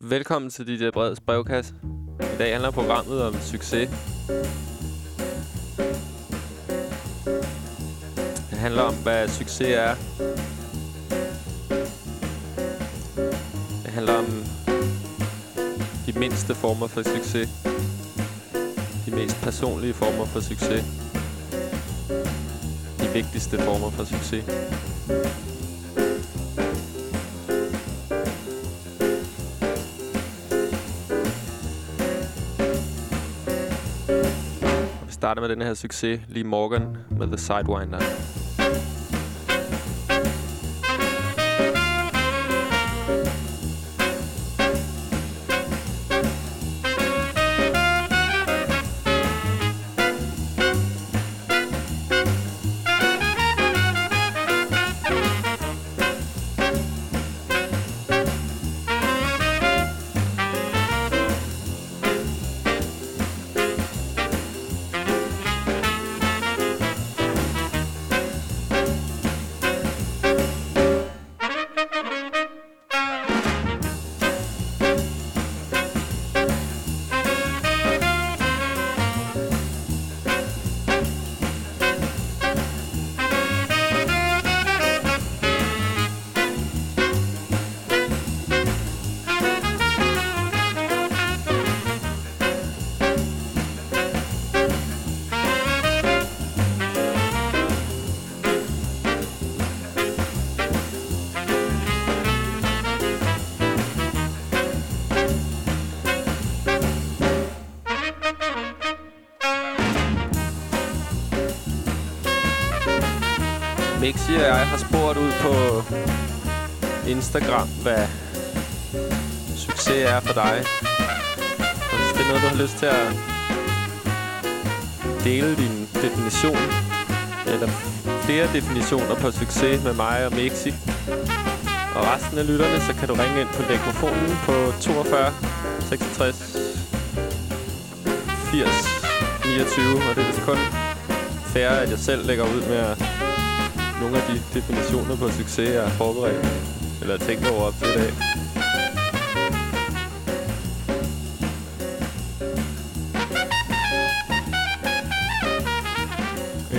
Velkommen til DJ Breds brevkasse. I dag handler programmet om succes. Det handler om, hvad succes er. Det handler om de mindste former for succes. De mest personlige former for succes. De vigtigste former for succes. Starter med den her succes, Lee Morgan med The Sidewinder. Instagram, hvad succes er for dig. Og hvis det er noget, du har lyst til at dele din definition, eller flere definitioner på succes med mig og Mexi, og resten af lytterne, så kan du ringe ind på mikrofonen på 42 66 80 29, og det er vist kun fair, at jeg selv lægger ud med at nogle af de definitioner på succes, jeg har forberedt, eller tænkt over op til i dag.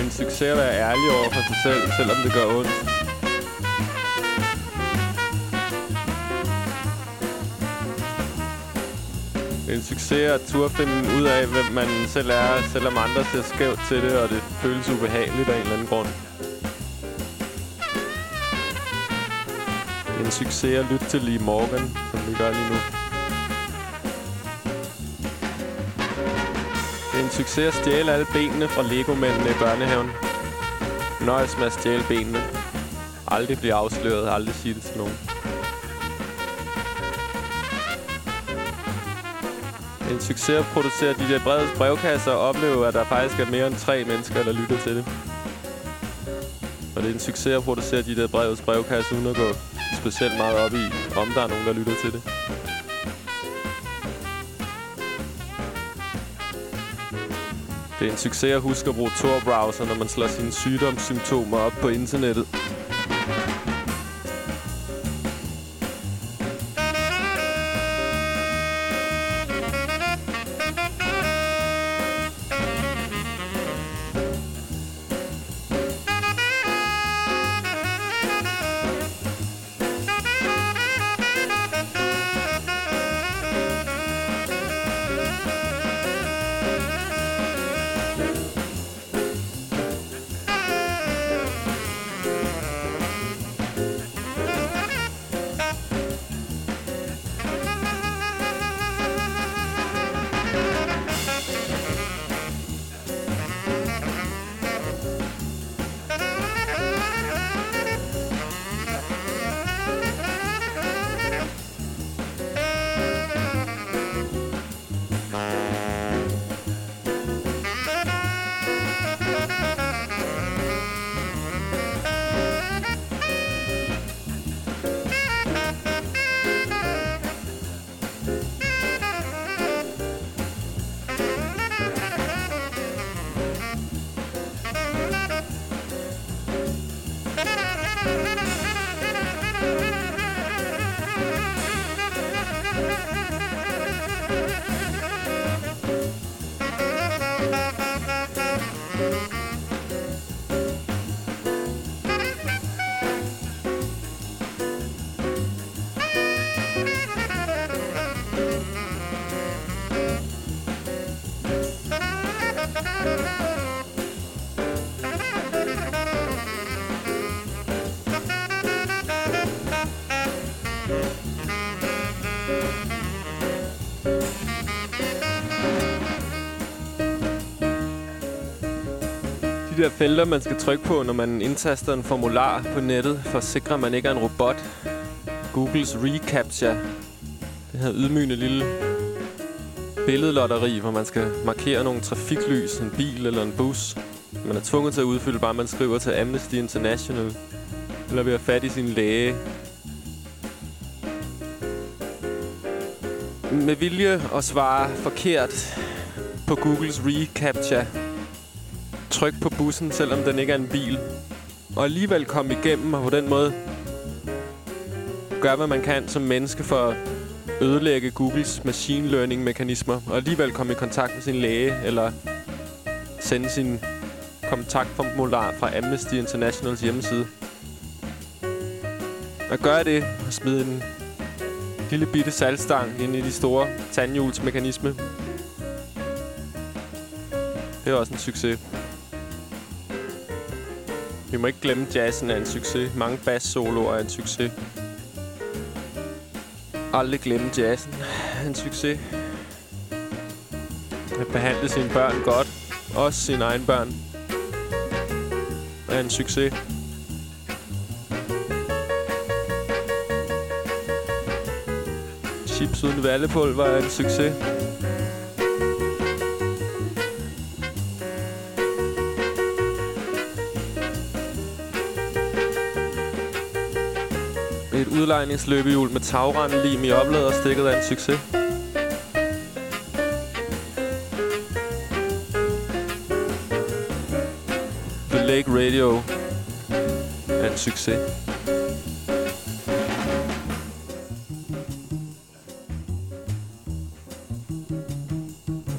En succes at være ærlig over for sig selv, selvom det gør ondt. En succes at turde finde ud af, hvem man selv er, selvom andre ser skævt til det, og det føles ubehageligt af en eller anden grund. En succes at lytte til Lee Morgan, som vi gør lige nu. Det er en succes at stjæle alle benene fra Lego-mændene i børnehaven. Nøjes med at stjæle benene. Aldrig blive afsløret, aldrig sige det til nogen. En succes at producere de der brede brevkasser og opleve, at der faktisk er mere end tre mennesker, der lytter til det. Og det er en succes at producere de der brevets brevkasser, uden at gå specielt meget op i, om der er nogen, der lytter til det. Det er en succes at huske at bruge Tor-browser, når man slår sine sygdomssymptomer op på internettet. De der felter, man skal trykke på, når man indtaster en formular på nettet, for at sikre, at man ikke er en robot. Googles reCAPTCHA. Det her ydmygende lille billedlotteri, hvor man skal markere nogle trafiklys, en bil eller en bus. Man er tvunget til at udfylde, bare man skriver til Amnesty International. Eller ved at fat i sin læge. Med vilje at svare forkert på Googles reCAPTCHA. Tryk på bussen, selvom den ikke er en bil. Og alligevel komme igennem og på den måde gøre, hvad man kan som menneske for at ødelægge Googles machine learning mekanismer. Og alligevel komme i kontakt med sin læge eller sende sin kontaktformular fra Amnesty Internationals hjemmeside. At gøre det og smide en lille bitte salgstang ind i de store tandhjulsmekanisme. Det er også en succes. Vi må ikke glemme, at jazzen er en succes. Mange bass-soloer er en succes. Aldrig glemme jazzen. En succes. At behandle sine børn godt. Også sine egne børn. Er en succes. Chips uden vallepulver er en succes. Udlejningsløbehjul med tagrende i opladerstikket er en succes. The Lake Radio er en succes.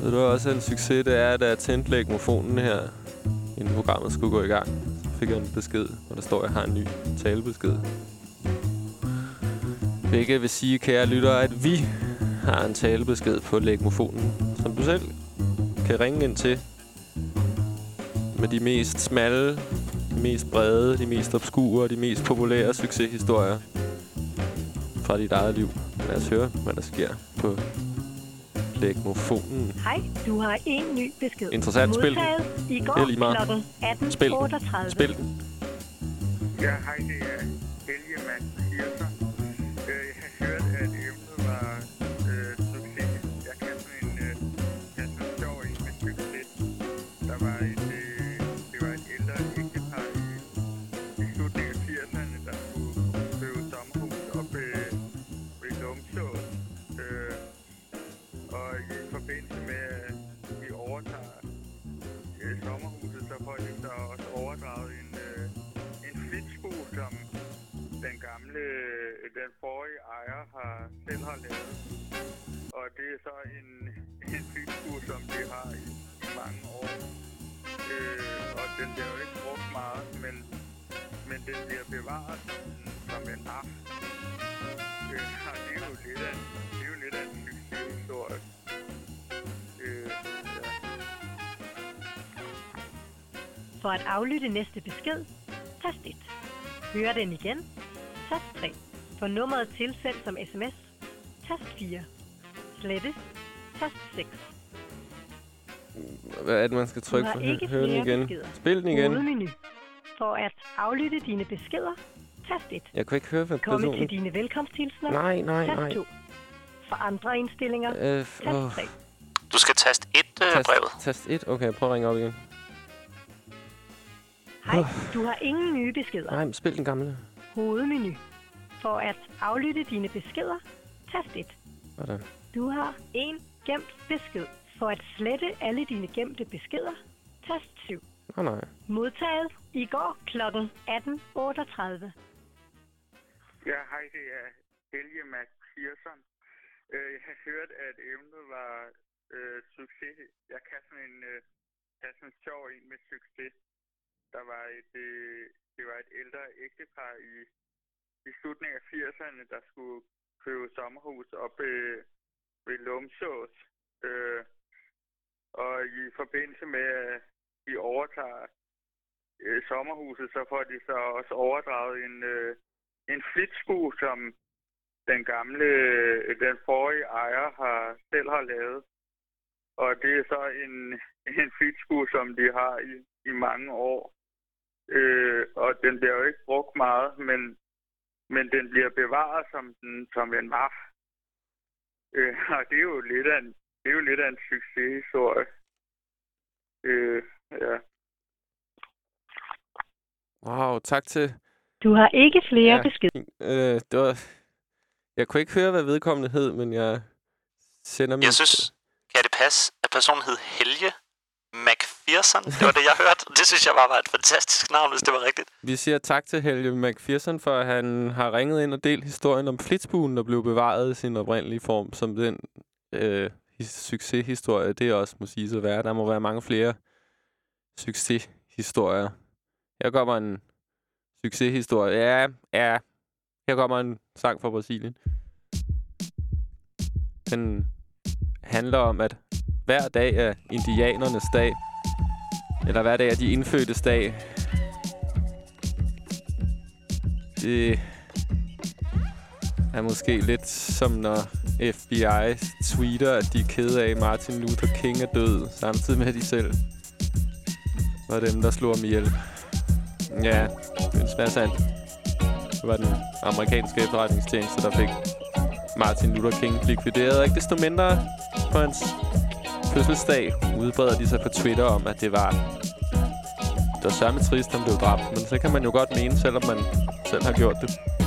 Ved du også en succes, det er, da jeg tændte legmofonen her, inden programmet skulle gå i gang. Så fik jeg en besked, hvor der står, at jeg har en ny talebesked. Hvilket vil sige, kære lyttere, at vi har en talebesked på legmofonen, som du selv kan ringe ind til med de mest smalle, de mest brede, de mest obskure og de mest populære succeshistorier fra dit eget liv. Lad os høre, hvad der sker på legmofonen. Hej, du har en ny besked. Interessant. Spil den. I Det går er lige meget. klokken Spil den. 18.38. Spil den. Ja, hej, det er Helge Mads selv har lavet. Og det er så en, en flitsbo, som de har i, i mange år. Øh, og den bliver jo ikke brugt meget, men, men den bliver bevaret som en aft. Øh, og det er jo lidt af, det er jo lidt af en succeshistorie. Øh, ja. For at aflytte næste besked, tast 1. Hør den igen, tast 3. For nummeret tilsendt som sms, tast 4. Slette, tast 6. Hvad er det, man skal trykke for? ikke Hør den igen. beskeder. Spil den igen. Hovedmenu. For at aflytte dine beskeder, tast 1. Jeg kunne ikke høre, hvad Komme personen... til dine velkomsthilsner, Nej, nej, tast nej. 2. For andre indstillinger, Øh, tast åh. 3. Du skal taste et øh, brevet. Tast, tast 1. Okay, prøv at ringe op igen. Hej, du har ingen nye beskeder. Nej, men spil den gamle. Hovedmenu. For at aflytte dine beskeder, tast 1. Sådan. Du har en gemt besked. For at slette alle dine gemte beskeder, tast 7. Nå, nej. Modtaget i går kl. 18.38. Ja, hej, det er Helge Mads Hirsen. Øh, jeg har hørt, at emnet var øh, succes. Jeg kan sådan en, øh, kan sådan en sjov en med succes. Der var et, øh, det var et ældre ægtepar i, i slutningen af 80'erne, der skulle købe sommerhus op øh, ved Lumsås. Øh, og i forbindelse med, at de overtager øh, sommerhuset, så får de så også overdraget en, øh, en flitsbo, som den gamle, øh, den forrige ejer har, selv har lavet. Og det er så en, en fitsko, som de har i, i mange år. Øh, og den bliver jo ikke brugt meget, men, men den bliver bevaret som, den, som en var. Øh, og det er jo lidt af en, det er jo lidt af en succeshistorie. Øh, ja. Wow, tak til... Du har ikke flere ja, beskeder. Øh, det var... Jeg kunne ikke høre, hvad vedkommende hed, men jeg sender mig... Jeg synes, kan det passe, at personen hed Helge McPherson? Det var det, jeg hørte. Det synes jeg bare var et fantastisk navn, hvis det var rigtigt. Vi siger tak til Helge McPherson, for at han har ringet ind og delt historien om flitsbuen, der blev bevaret i sin oprindelige form, som den øh, succeshistorie, det er også må sige at være. Der må være mange flere succeshistorier. Her kommer en succeshistorie. Ja, ja. Her kommer en sang fra Brasilien. Den handler om, at hver dag er indianernes dag. Eller hver dag er de indfødtes dag. Det er måske lidt som når FBI tweeter, at de er kede af, at Martin Luther King er død, samtidig med at de selv var dem, der slog ham ihjel. Ja, det er sandt. Det var den amerikanske efterretningstjeneste, der fik Martin Luther King likvideret. Ikke desto mindre på hans fødselsdag udbreder de sig på Twitter om, at det var... Det var sørme trist, han blev dræbt. Men så kan man jo godt mene, selvom man selv har gjort det.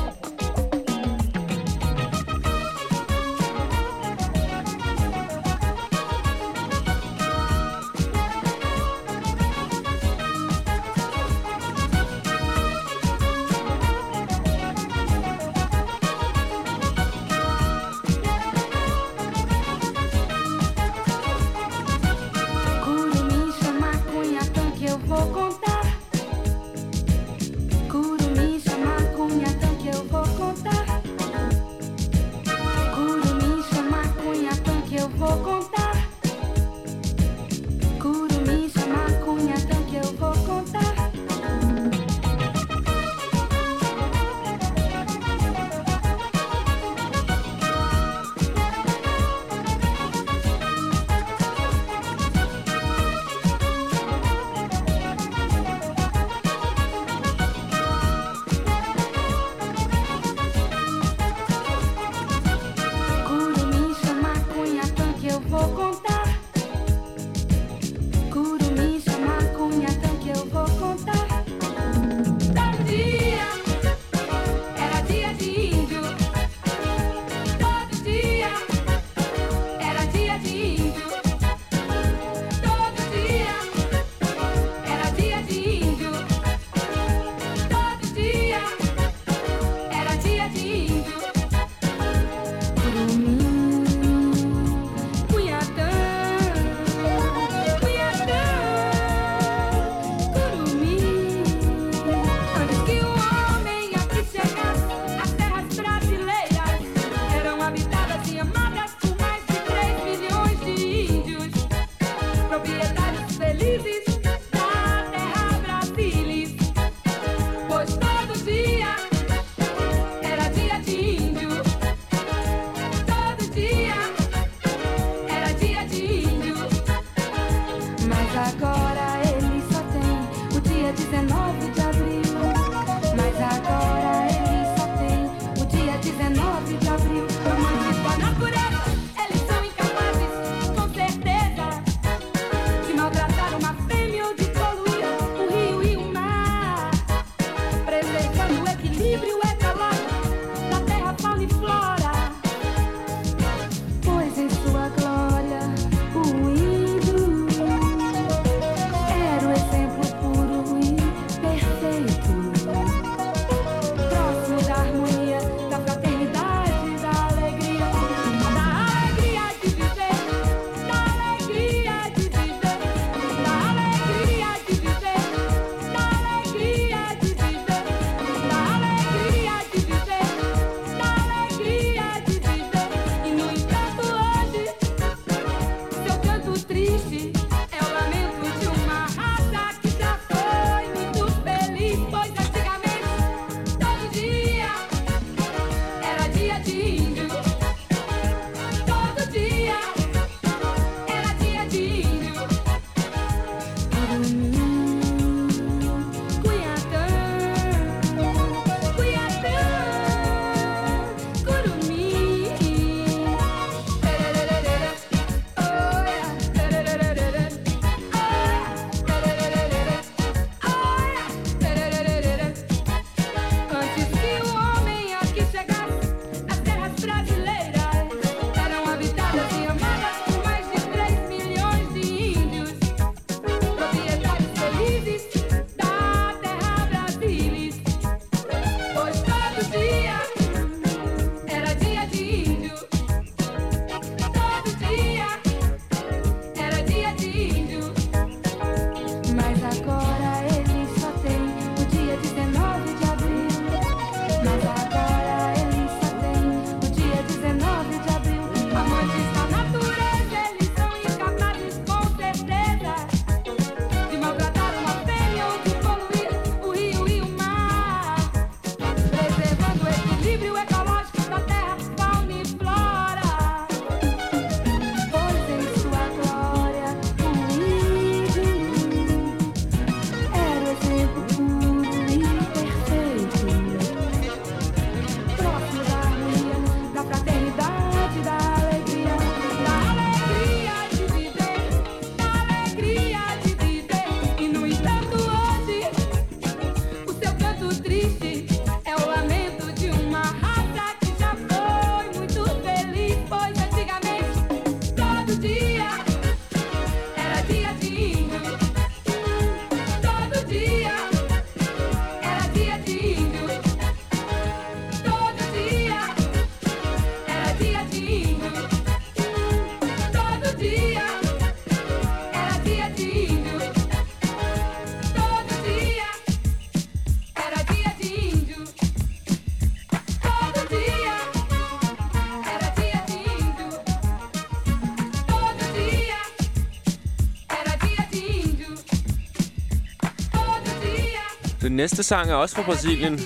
Den næste sang er også fra Brasilien.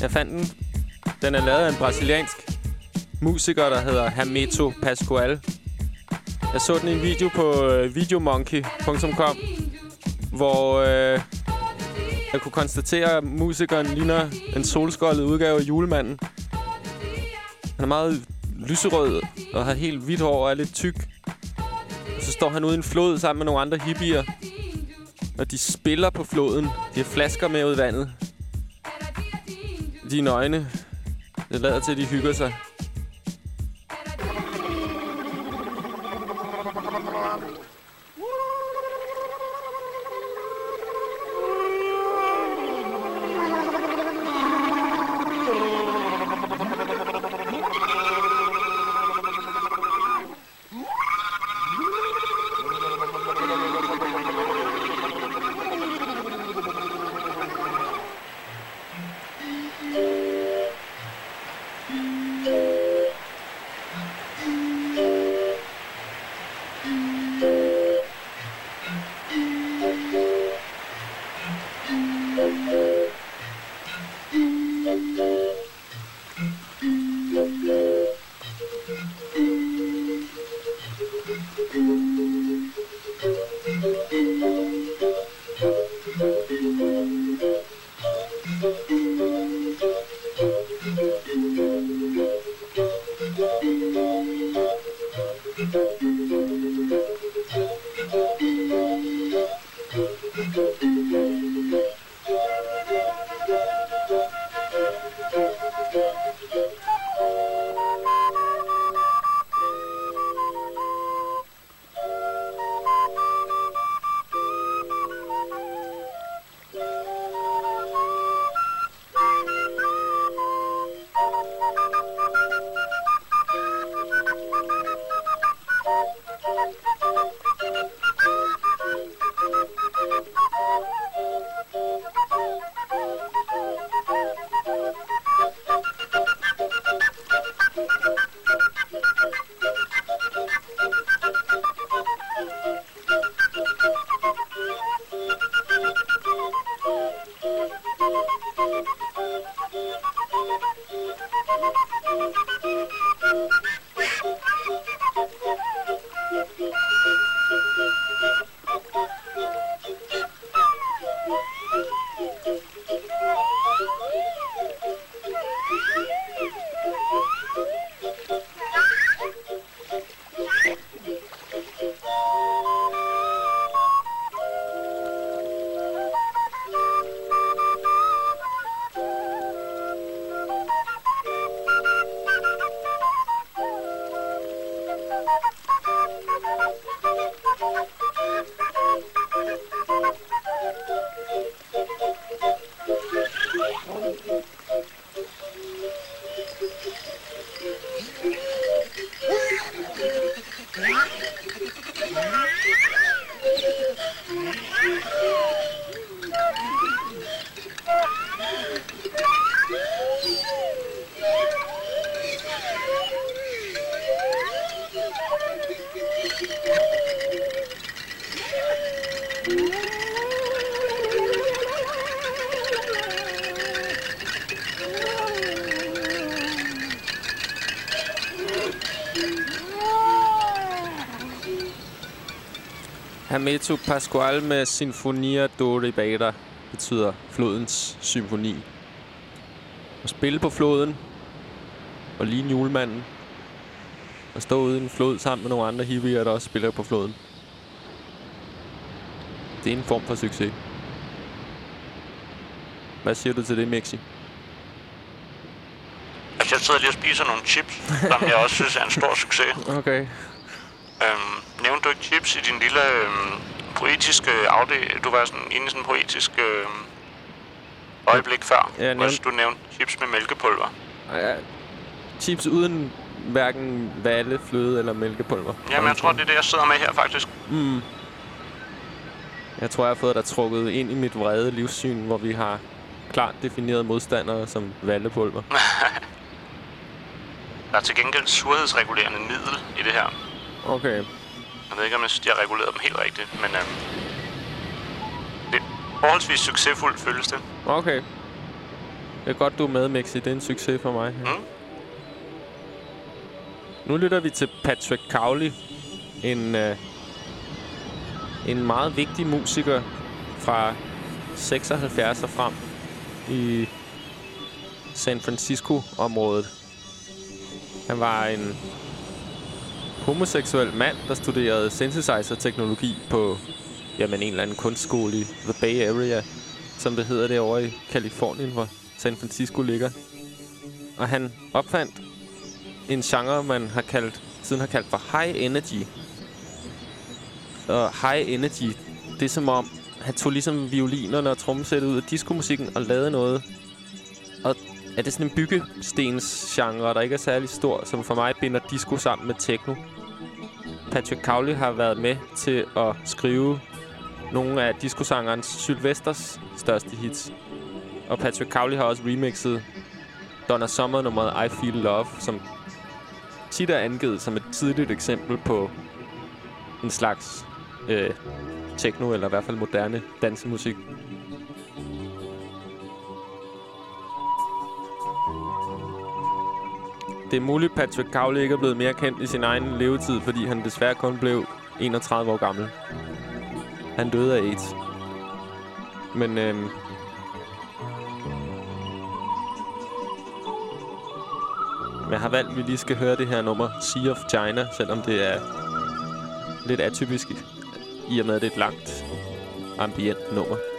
Jeg fandt den. Den er lavet af en brasiliansk musiker, der hedder Hameto Pascoal. Jeg så den i en video på øh, videomonkey.com, hvor øh, jeg kunne konstatere, at musikeren ligner en solskoldet udgave af julemanden. Han er meget lyserød og har helt hvidt hår og er lidt tyk. Og så står han ude i en flod sammen med nogle andre hippier. De spiller på floden. De har flasker med ud i vandet. De er nøgne. Det lader til, at de hygger sig. Hermeto Pascual med Sinfonia do Ribera betyder flodens symfoni. At spille på floden og ligne julemanden og stå ude i en flod sammen med nogle andre hippier, der også spiller på floden. Det er en form for succes. Hvad siger du til det, Mixi? Altså, jeg sidder lige og spiser nogle chips, som jeg også synes er en stor succes. Okay. Øhm, du ikke chips i din lille øhm, poetiske afdel? Du var sådan inde i sådan en poetisk øhm, øjeblik før, Ja, jeg hvor nævnte- du nævnte chips med mælkepulver. Ja, chips uden hverken valle, fløde eller mælkepulver. Jamen, jeg tror, det er det, jeg sidder med her, faktisk. Mm. Jeg tror, jeg har fået dig trukket ind i mit vrede livssyn, hvor vi har klart definerede modstandere som vallepulver. Der er til gengæld surhedsregulerende middel i det her. Okay. Jeg ved ikke, om jeg har reguleret dem helt rigtigt, men øhm, det, forholdsvis succesfuldt, føles det. Okay. Det er godt, du er med, Mixi. Det er en succes for mig. Mm. Nu lytter vi til Patrick Cowley. En, øh, en meget vigtig musiker fra 76 og frem i San Francisco-området. Han var en homoseksuel mand, der studerede synthesizer-teknologi på jamen, en eller anden kunstskole i The Bay Area, som det hedder derovre i Kalifornien, hvor San Francisco ligger. Og han opfandt en genre, man har kaldt, siden har kaldt for high energy. Og high energy, det er som om, han tog ligesom violinerne og trommesættet ud af diskomusikken og lavede noget. Er det sådan en byggestensgenre, der ikke er særlig stor, som for mig binder disco sammen med techno. Patrick Cowley har været med til at skrive nogle af discosangerens Sylvesters største hits. Og Patrick Cowley har også remixet Donna Summer nummeret I Feel Love, som tit er angivet som et tidligt eksempel på en slags øh, techno, eller i hvert fald moderne dansemusik. Det er muligt, Patrick Cowley ikke er blevet mere kendt i sin egen levetid, fordi han desværre kun blev 31 år gammel. Han døde af AIDS. Men øhm, Men jeg har valgt, at vi lige skal høre det her nummer, Sea of China, selvom det er lidt atypisk, i og med, at det er et langt ambient nummer.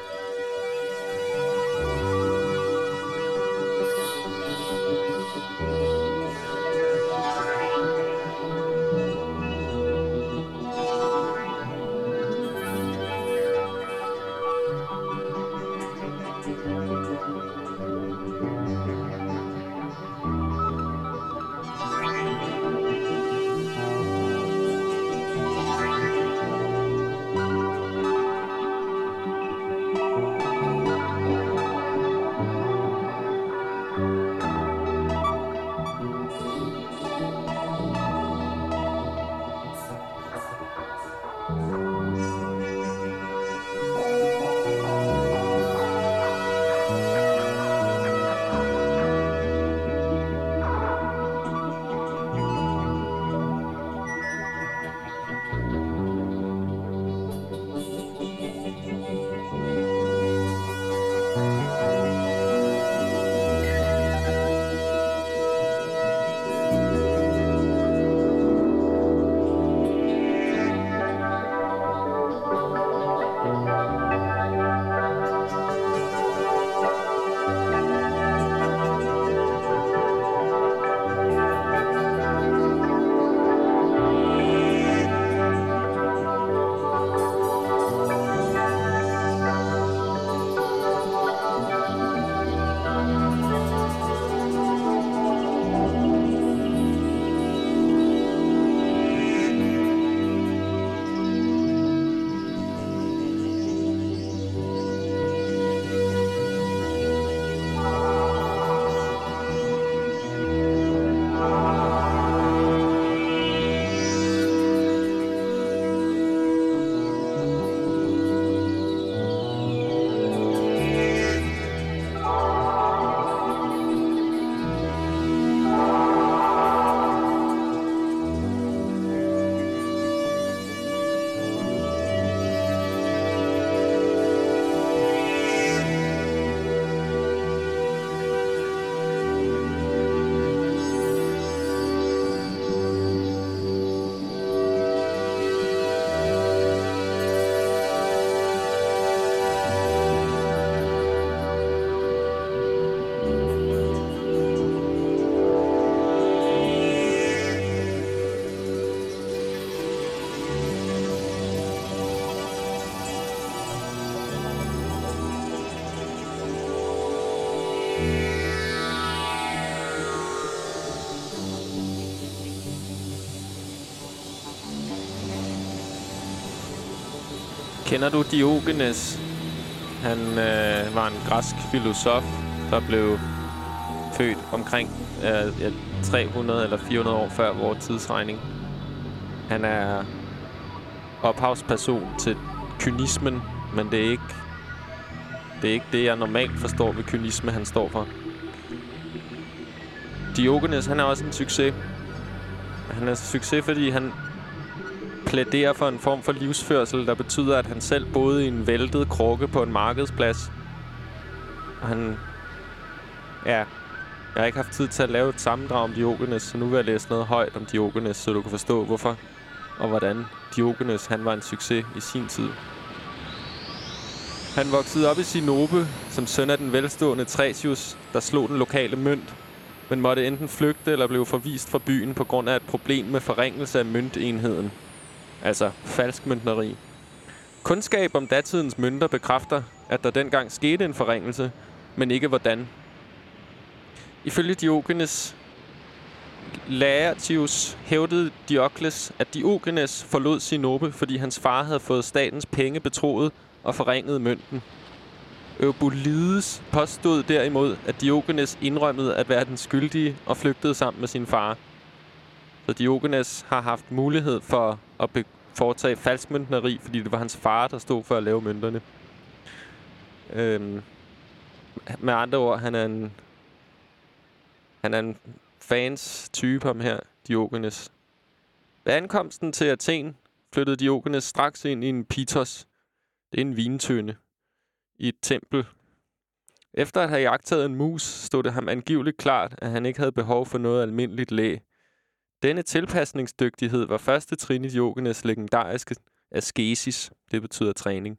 Kender du Diogenes? Han øh, var en græsk filosof, der blev født omkring øh, 300 eller 400 år før vores tidsregning. Han er ophavsperson til kynismen, men det er ikke Det er ikke det, jeg normalt forstår ved kynisme, han står for. Diogenes, han er også en succes. Han er en succes, fordi han plæderer for en form for livsførsel, der betyder, at han selv boede i en væltet krukke på en markedsplads. Og han... Ja, jeg har ikke haft tid til at lave et sammendrag om Diogenes, så nu vil jeg læse noget højt om Diogenes, så du kan forstå, hvorfor og hvordan Diogenes han var en succes i sin tid. Han voksede op i Sinope som søn af den velstående Tresius, der slog den lokale mønt, men måtte enten flygte eller blev forvist fra byen på grund af et problem med forringelse af møntenheden. Altså falskmøntneri. Kundskab om datidens mønter bekræfter, at der dengang skete en forringelse, men ikke hvordan. Ifølge Diogenes Laertius hævdede Diokles, at Diogenes forlod Sinope, fordi hans far havde fået statens penge betroet og forringet mønten. Eubulides påstod derimod, at Diogenes indrømmede at være den skyldige og flygtede sammen med sin far. Så Diogenes har haft mulighed for at foretage falskmøntneri, fordi det var hans far, der stod for at lave mønterne. Øhm, med andre ord, han er en, han er en fans type ham her, Diogenes. Ved ankomsten til Athen flyttede Diogenes straks ind i en pitos. Det er en vintønde i et tempel. Efter at have jagtet en mus, stod det ham angiveligt klart, at han ikke havde behov for noget almindeligt læg. Denne tilpasningsdygtighed var første trin i Diogenes legendariske askesis, det betyder træning.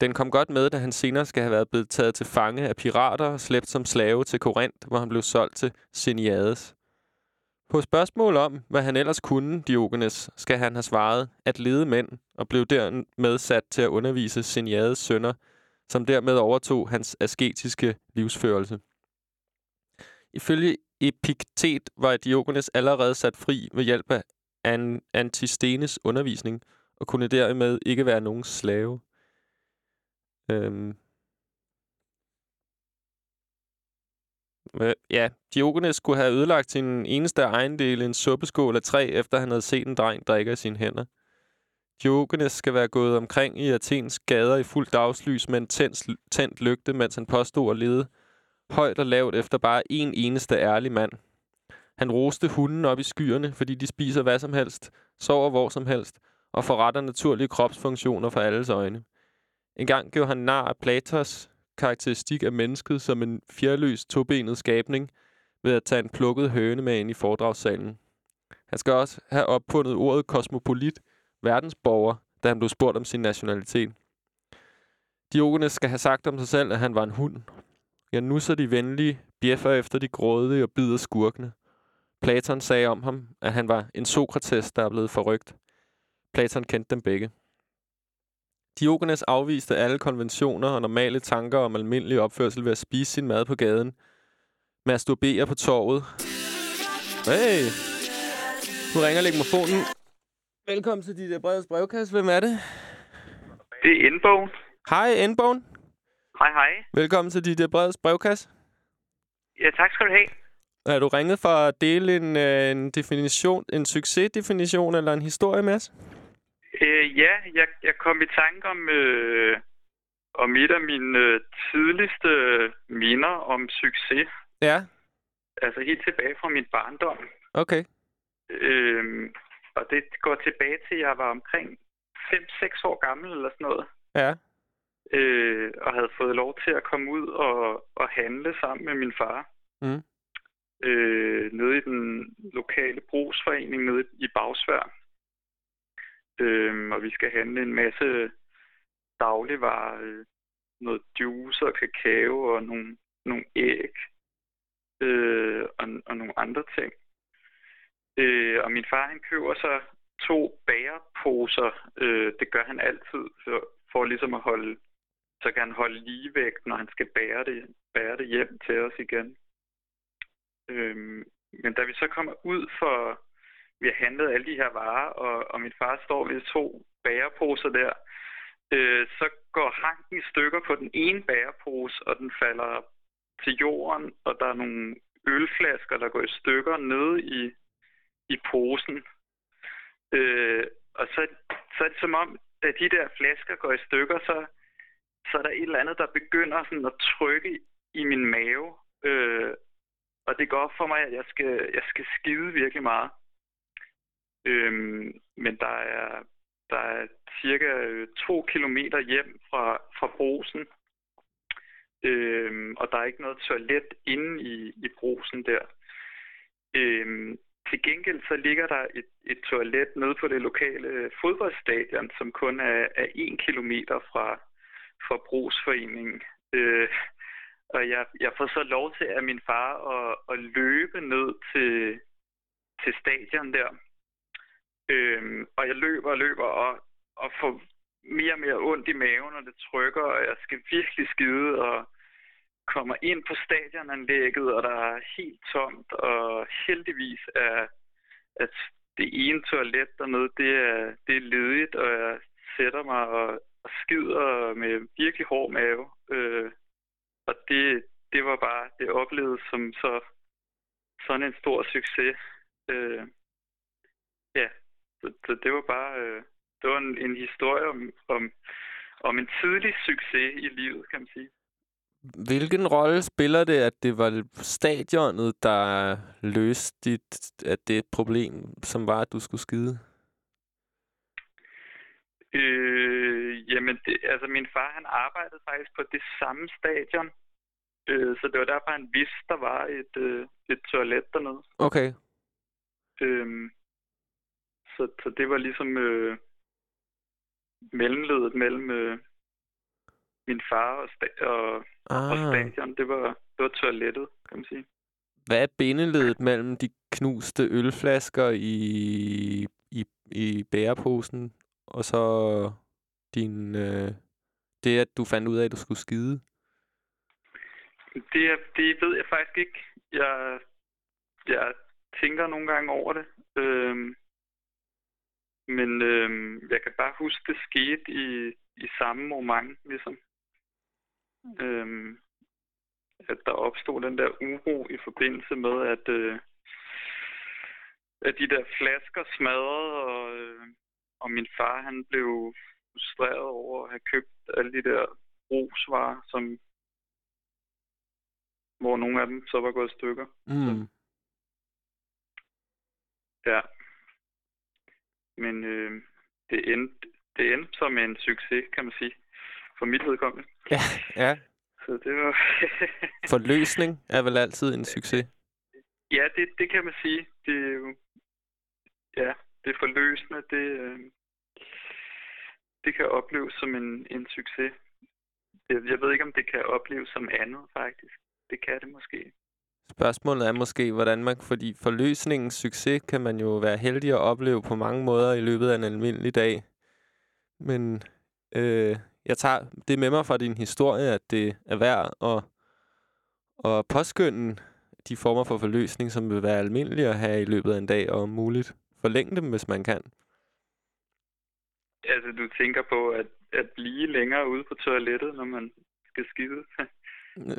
Den kom godt med, da han senere skal have været blevet taget til fange af pirater og slæbt som slave til Korinth, hvor han blev solgt til Siniades. På spørgsmål om, hvad han ellers kunne, Diogenes, skal han have svaret at lede mænd, og blev dermed sat til at undervise Siniades sønner, som dermed overtog hans asketiske livsførelse. Ifølge Epiktet var Diogenes allerede sat fri ved hjælp af Antistenes undervisning, og kunne dermed ikke være nogen slave. Øhm. Ja, Diogenes skulle have ødelagt sin eneste ejendel, en suppeskål af træ, efter han havde set en dreng drikke af sine hænder. Diogenes skal være gået omkring i Athens gader i fuldt dagslys med en tændt, tændt lygte, mens han påstod at lede højt og lavt efter bare en eneste ærlig mand. Han roste hunden op i skyerne, fordi de spiser hvad som helst, sover hvor som helst og forretter naturlige kropsfunktioner for alles øjne. En gang gjorde han nar af Platos karakteristik af mennesket som en fjerløs tobenet skabning ved at tage en plukket høne med ind i foredragssalen. Han skal også have opfundet ordet kosmopolit, verdensborger, da han blev spurgt om sin nationalitet. Diogenes skal have sagt om sig selv, at han var en hund. Jeg nusser de venlige, bjeffer efter de grådige og bider skurkene. Platon sagde om ham, at han var en Sokrates, der er blevet forrygt. Platon kendte dem begge. Diogenes afviste alle konventioner og normale tanker om almindelig opførsel ved at spise sin mad på gaden, masturbere på torvet. Hey! Nu ringer legmofonen. Velkommen til dit brevets brevkasse. Hvem er det? Det er Indbogen. Hej, Indbogen. Hej, hej. Velkommen til dit brevets brevkasse. Ja, tak skal du have. Er du ringet for at dele en, øh, en definition, en succesdefinition eller en historie med os? Øh, ja, jeg, jeg kom i tanke om, øh, om et af mine øh, tidligste minder om succes. Ja. Altså helt tilbage fra min barndom. Okay. Øh, og det går tilbage til, at jeg var omkring 5-6 år gammel eller sådan noget. Ja. Øh, og havde fået lov til at komme ud og, og handle sammen med min far. Mm. Øh, nede i den lokale brugsforening nede i Bagsvær. Øh, og vi skal handle en masse dagligvarer, øh, noget juice og kakao og nogle, nogle æg øh, og, og nogle andre ting. Øh, og min far han køber så to bæreposer. Øh, det gør han altid for, for ligesom at holde, så kan han holde ligevægt, når han skal bære det, bære det hjem til os igen. Øhm, men da vi så kommer ud for vi har handlet alle de her varer, og, og min far står ved to bæreposer der. Øh, så går hanken i stykker på den ene bærepose, og den falder til jorden, og der er nogle ølflasker, der går i stykker nede i, i posen. Øh, og så, så er det som om, da de der flasker går i stykker, så, så er der et eller andet, der begynder sådan at trykke i min mave. Øh, og det går op for mig, at jeg skal, jeg skal skide virkelig meget. Øh, men der er, der er cirka øh, to kilometer hjem fra, fra brosen. Øh, og der er ikke noget toilet inde i, i brosen der. Øh, til gengæld så ligger der et, et toilet nede på det lokale fodboldstadion, som kun er, er en kilometer fra, forbrugsforening. Øh, og jeg, jeg får så lov til af min far at, at løbe ned til, til stadion der. Øh, og jeg løber og løber og, og får mere og mere ondt i maven, og det trykker, og jeg skal virkelig skide, og kommer ind på stadionanlægget, og der er helt tomt, og heldigvis er at det ene toilet dernede, det er, det er ledigt, og jeg sætter mig og, og skider med virkelig hård mave. Øh, og det, det var bare, det oplevet som så sådan en stor succes. Øh, ja, så, så det var bare, øh, det var en, en historie om, om, om en tidlig succes i livet, kan man sige. Hvilken rolle spiller det, at det var stadionet, der løste dit, at det er et problem, som var, at du skulle skide? Øh, jamen, det, altså min far, han arbejdede faktisk på det samme stadion. Øh, så det var derfor, han vidste, der var et, øh, et toilet dernede. Okay. Øh, så, så det var ligesom øh, mellemledet mellem øh, min far og, sta- og, ah. og stadion. Det var, det var toilettet, kan man sige. Hvad er bindeledet mellem de knuste ølflasker i, i, i bæreposen, og så din, øh, det, at du fandt ud af, at du skulle skide? Det, det ved jeg faktisk ikke. Jeg, jeg tænker nogle gange over det. Øhm, men øhm, jeg kan bare huske, det skete i, i samme moment, ligesom. Øhm, at der opstod den der uro i forbindelse med, at, øh, at de der flasker smadrede, og, øh, og min far han blev frustreret over at have købt alle de der brugsvarer, som hvor nogle af dem så var gået i stykker. Mm. Ja. Men øh, det, endte, det endte som en succes, kan man sige, for mit vedkommende. Ja, ja. Så det var... Forløsning er vel altid en succes? Ja, det, det kan man sige. Det er jo... Ja, det er forløsende. Det, øh, det kan opleves som en, en succes. Jeg, jeg ved ikke, om det kan opleves som andet, faktisk. Det kan det måske. Spørgsmålet er måske, hvordan man... Fordi forløsningens succes kan man jo være heldig at opleve på mange måder i løbet af en almindelig dag. Men øh, jeg tager det med mig fra din historie, at det er værd at, at påskynde de former for forløsning, som vil være almindelige at have i løbet af en dag, og om muligt forlænge dem, hvis man kan. Altså, du tænker på at, at blive længere ude på toilettet, når man skal skide?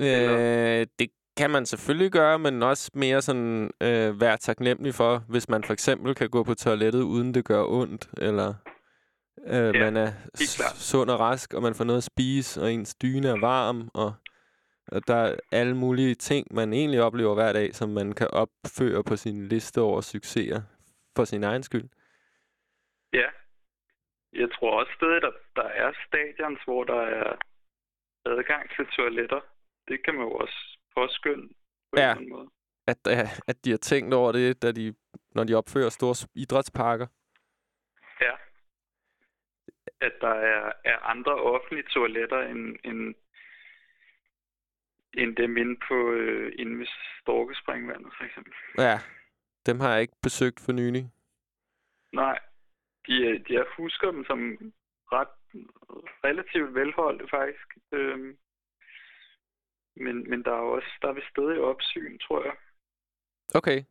øh, det kan man selvfølgelig gøre, men også mere sådan øh, være taknemmelig for, hvis man for eksempel kan gå på toilettet, uden det gør ondt, eller øh, ja, man er sund og rask, og man får noget at spise, og ens dyne er varm, og, og der er alle mulige ting, man egentlig oplever hver dag, som man kan opføre på sin liste over succeser for sin egen skyld. Ja. Jeg tror også stadig, der, der er stadions, hvor der er adgang til toiletter. Det kan man jo også påskynde på ja. en måde. At, at de har tænkt over det, da de, når de opfører store idrætsparker. Ja. At der er, er andre offentlige toiletter end, end, end dem inde på øh, inde ved Storkespringvandet, for eksempel. Ja, dem har jeg ikke besøgt for nylig. Nej, de, de jeg husker dem som ret relativt velholdte faktisk. Øhm, men, men der er også der er vist stadig opsyn, tror jeg. Okay.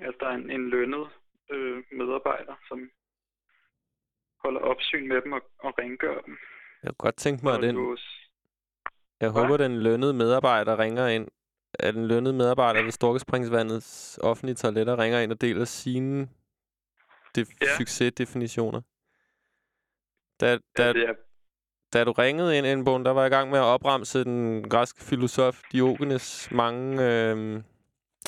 At der er en, en lønnet øh, medarbejder, som holder opsyn med dem og, og rengør dem. Jeg kunne godt tænke mig, at den... Jeg håber, den lønnede medarbejder ringer ind. At den lønnede medarbejder ved Storkespringsvandets offentlige toiletter ringer ind og deler sine def- ja. succesdefinitioner. Der, der, ja, det er da du ringede ind, Indbogen, der var jeg i gang med at opremse den græske filosof Diogenes mange øh,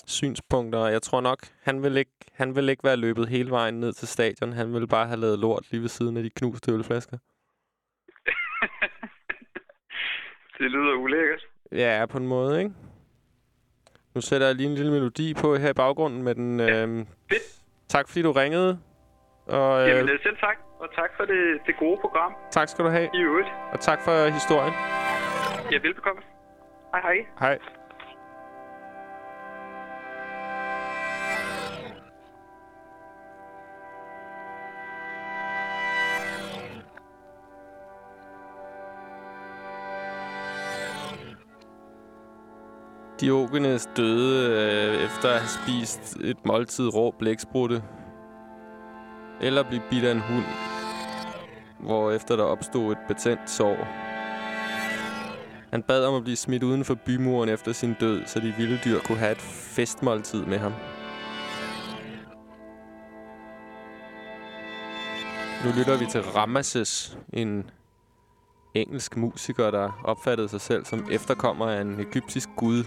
synspunkter. Jeg tror nok, han vil, ikke, han vil ikke være løbet hele vejen ned til stadion. Han vil bare have lavet lort lige ved siden af de knuste ølflasker. Det lyder ulækkert. Ja, på en måde, ikke? Nu sætter jeg lige en lille melodi på her i baggrunden med den... Øh, Fedt. tak fordi du ringede. Og, øh, Jamen, øh, selv tak. Og tak for det, det gode program tak skal du have. i øvrigt. Og tak for historien. Ja, velbekomme. Hej, hej. Hej. Diogenes døde øh, efter at have spist et måltid rå blæksprutte. Eller blive bidt af en hund. Hvor efter der opstod et betændt sår. Han bad om at blive smidt uden for bymuren efter sin død, så de vilde dyr kunne have et festmåltid med ham. Nu lytter vi til Ramesses, en engelsk musiker, der opfattede sig selv som efterkommer af en egyptisk gud.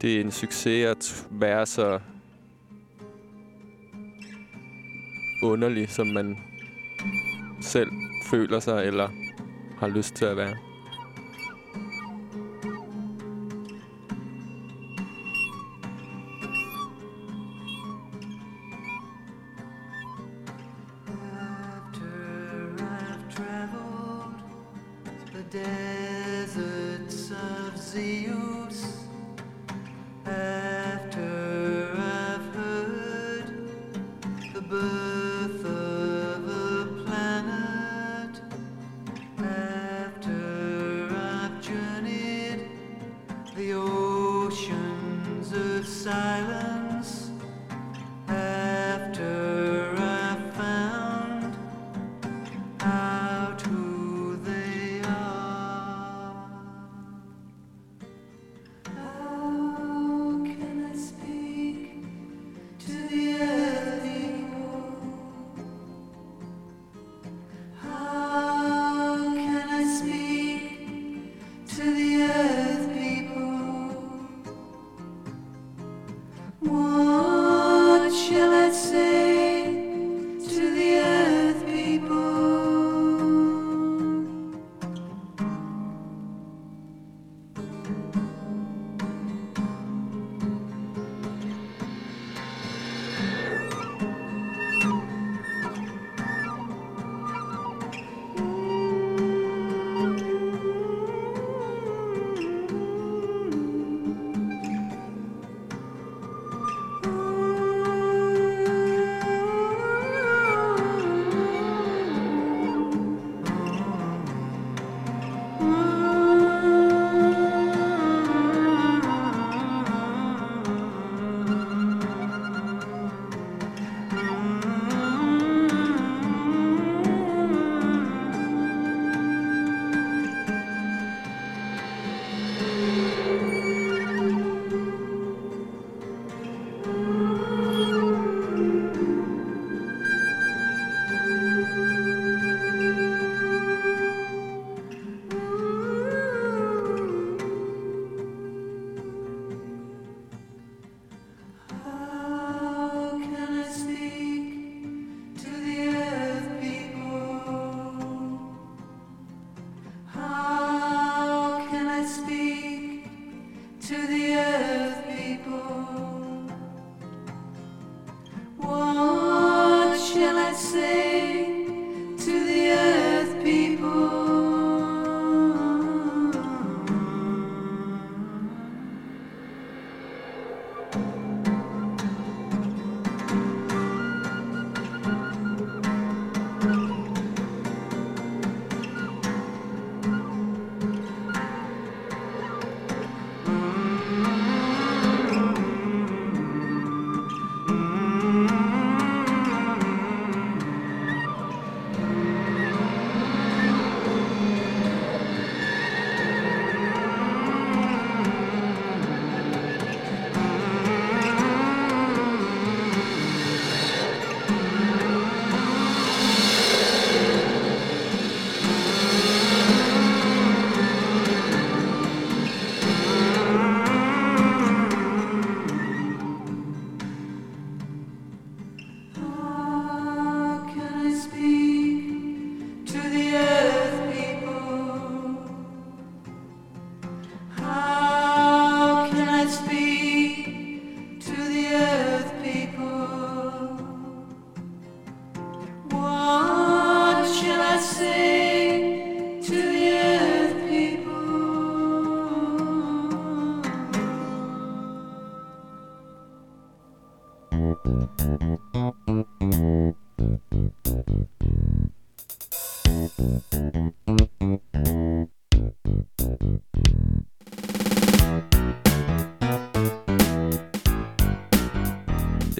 Det er en succes at være så underlig, som man selv føler sig eller har lyst til at være.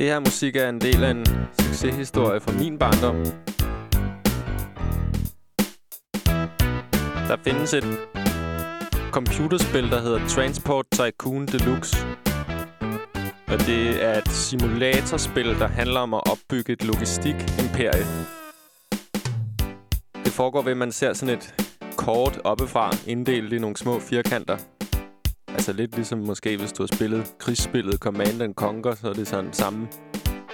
Det her musik er en del af en succeshistorie fra min barndom. Der findes et computerspil, der hedder Transport Tycoon Deluxe. Og det er et simulatorspil, der handler om at opbygge et logistik-imperie. Det foregår ved, at man ser sådan et kort oppefra, inddelt i nogle små firkanter. Altså lidt ligesom måske, hvis du har spillet krigsspillet Command and Conquer, så er det sådan samme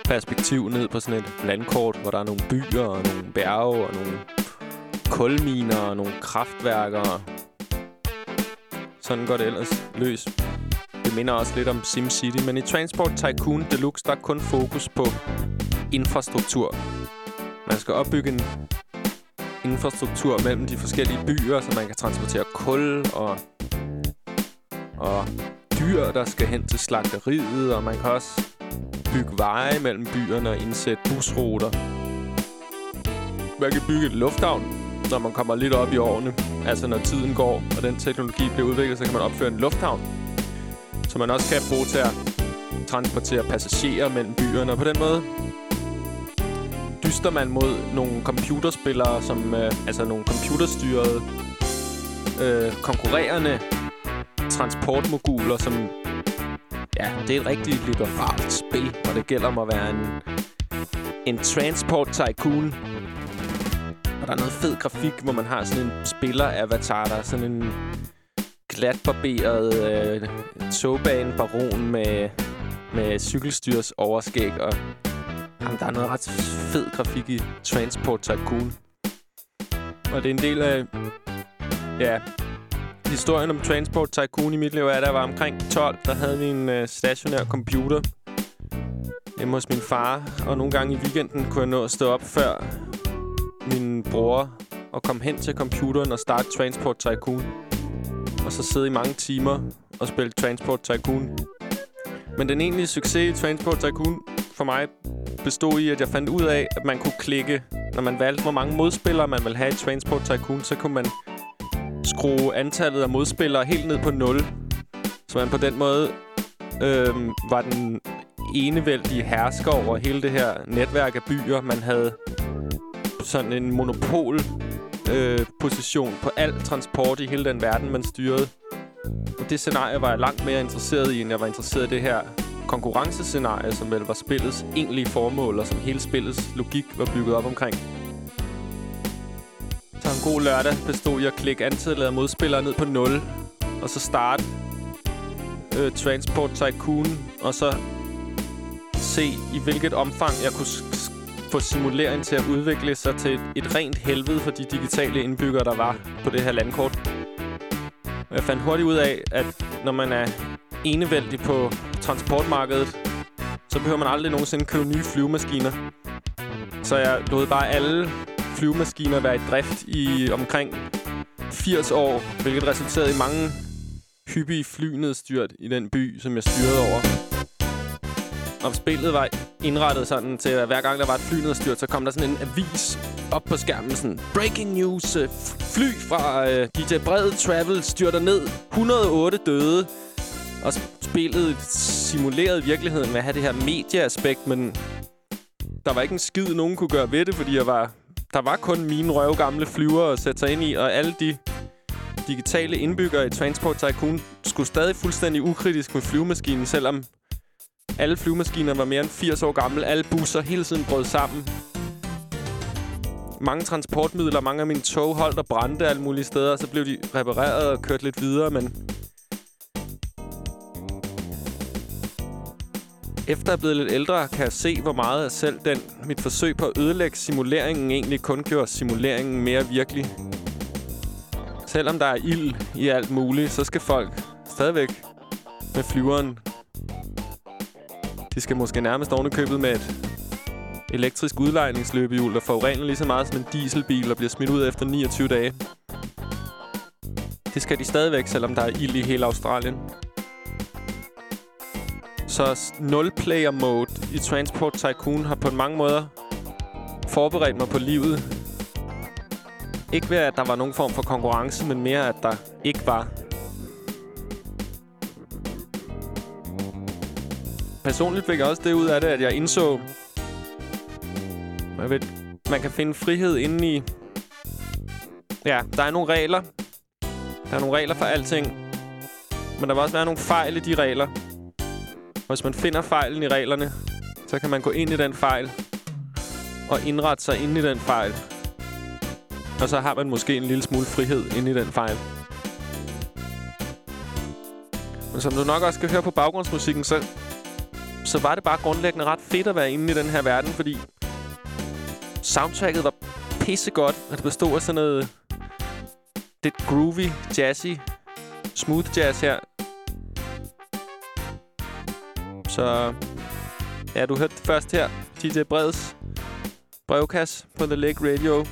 perspektiv ned på sådan et landkort, hvor der er nogle byer og nogle bjerge og nogle kulminer og nogle kraftværker. Sådan går det ellers løs. Det minder også lidt om SimCity, men i Transport Tycoon Deluxe, der er kun fokus på infrastruktur. Man skal opbygge en infrastruktur mellem de forskellige byer, så man kan transportere kul og, og dyr, der skal hen til slagteriet, og man kan også bygge veje mellem byerne og indsætte busruter. Man kan bygge et lufthavn, når man kommer lidt op i årene. Altså når tiden går, og den teknologi bliver udviklet, så kan man opføre en lufthavn. Som man også kan bruge til at transportere passagerer mellem byerne. Og på den måde dyster man mod nogle computerspillere, som øh, altså nogle computerstyrede øh, konkurrerende transportmoguler, som ja, det er et rigtig liberalt spil, og det gælder om at være en, en transport tycoon. Og der er noget fed grafik, hvor man har sådan en spiller-avatar, der er sådan en glatbarberet øh, togbane-baron med, med cykelstyrs overskæg, og jamen, der er noget ret fed grafik i Transport Tycoon. Og det er en del af... Ja, historien om Transport Tycoon i mit liv er, at jeg var omkring 12, der havde vi en øh, stationær computer hjemme hos min far. Og nogle gange i weekenden kunne jeg nå at stå op før min bror og komme hen til computeren og starte Transport Tycoon. Og så sidde i mange timer og spille Transport Tycoon. Men den egentlige succes i Transport Tycoon for mig bestod i, at jeg fandt ud af, at man kunne klikke, når man valgte, hvor mange modspillere man ville have i Transport Tycoon, så kunne man skrue antallet af modspillere helt ned på 0. Så man på den måde øh, var den enevældige hersker over hele det her netværk af byer. Man havde sådan en monopol øh, position på al transport i hele den verden, man styrede. Og det scenarie var jeg langt mere interesseret i, end jeg var interesseret i det her konkurrencescenarie, som vel var spillets egentlige formål, og som hele spillets logik var bygget op omkring. Så en god lørdag bestod i at klikke antallet af modspillere ned på 0, og så starte øh, Transport Tycoon, og så se i hvilket omfang jeg kunne få simuleringen til at udvikle sig til et, et rent helvede for de digitale indbyggere, der var på det her landkort. Jeg fandt hurtigt ud af, at når man er enevældig på transportmarkedet, så behøver man aldrig nogensinde købe nye flyvemaskiner. Så jeg lod bare alle flyvemaskiner være i drift i omkring 80 år, hvilket resulterede i mange hyppige flynedstyrt i den by, som jeg styrede over. Og spillet var indrettet sådan til, at hver gang der var et flynedstyrt, så kom der sådan en avis op på skærmen. Sådan, breaking news, øh, fly fra øh, DJ Bred Travel styrter ned, 108 døde. Og spillet simulerede virkeligheden med at have det her medieaspekt, men der var ikke en skid, nogen kunne gøre ved det, fordi jeg var, der var kun mine røvgamle flyver at sætte sig ind i, og alle de digitale indbyggere i Transport Tycoon skulle stadig fuldstændig ukritisk med flyvemaskinen, selvom alle flyvemaskiner var mere end 80 år gamle. Alle busser hele tiden brød sammen. Mange transportmidler, mange af mine tog holdt og brændte alle mulige steder. Så blev de repareret og kørt lidt videre, men... Efter at blevet lidt ældre, kan jeg se, hvor meget af selv den, mit forsøg på at ødelægge simuleringen egentlig kun gjorde simuleringen mere virkelig. Selvom der er ild i alt muligt, så skal folk stadigvæk med flyveren de skal måske nærmest ovenikøbet med et elektrisk udlejningsløbehjul, der forurener lige så meget som en dieselbil og bliver smidt ud efter 29 dage. Det skal de stadigvæk, selvom der er ild i hele Australien. Så s- nul-player mode i Transport Tycoon har på mange måder forberedt mig på livet. Ikke ved, at der var nogen form for konkurrence, men mere, at der ikke var. Personligt fik jeg også det ud af det, at jeg indså, jeg ved, man kan finde frihed inde i... Ja, der er nogle regler. Der er nogle regler for alting. Men der vil også være nogle fejl i de regler. Hvis man finder fejlen i reglerne, så kan man gå ind i den fejl og indrette sig ind i den fejl. Og så har man måske en lille smule frihed ind i den fejl. Men som du nok også skal høre på baggrundsmusikken, så, så var det bare grundlæggende ret fedt at være inde i den her verden, fordi soundtracket var pissegodt, altså, og det bestod af sådan noget lidt groovy, jazzy, smooth jazz her. Så ja, du hørte det først her. DJ Breds brevkasse på The Lake Radio.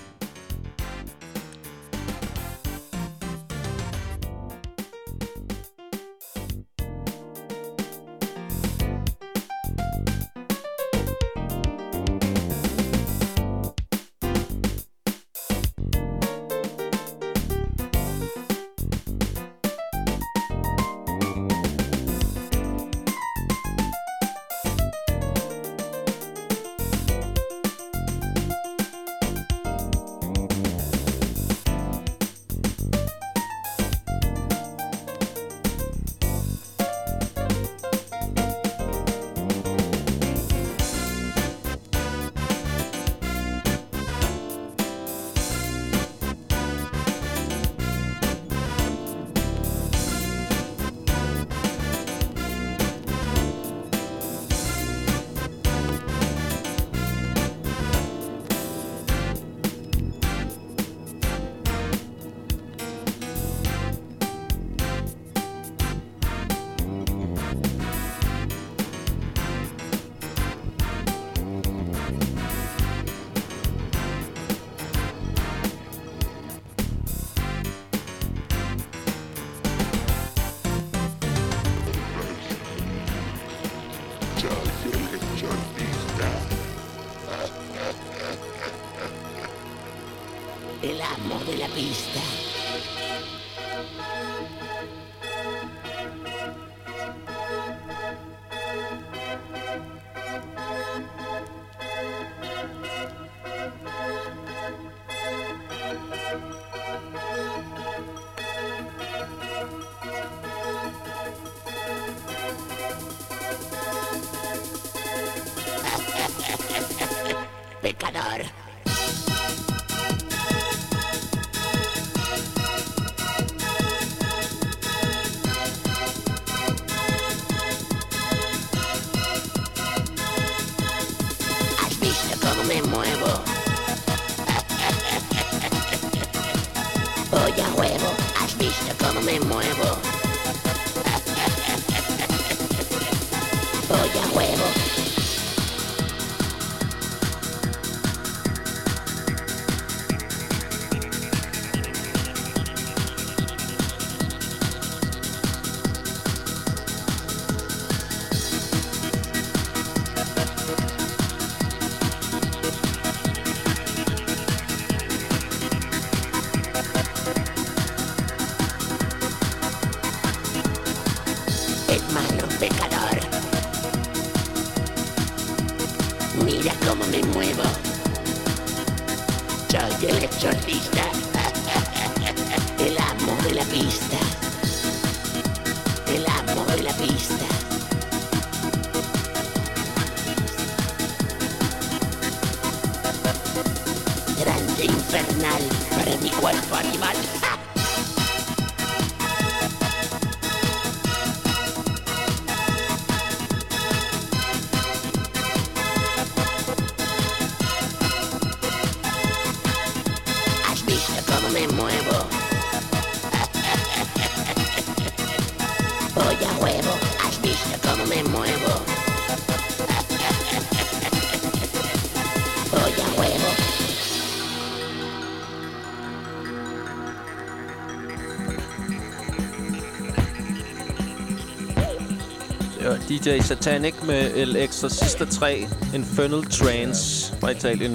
DJ Satanic med El Exorcista 3 Infernal Trance fra Italien.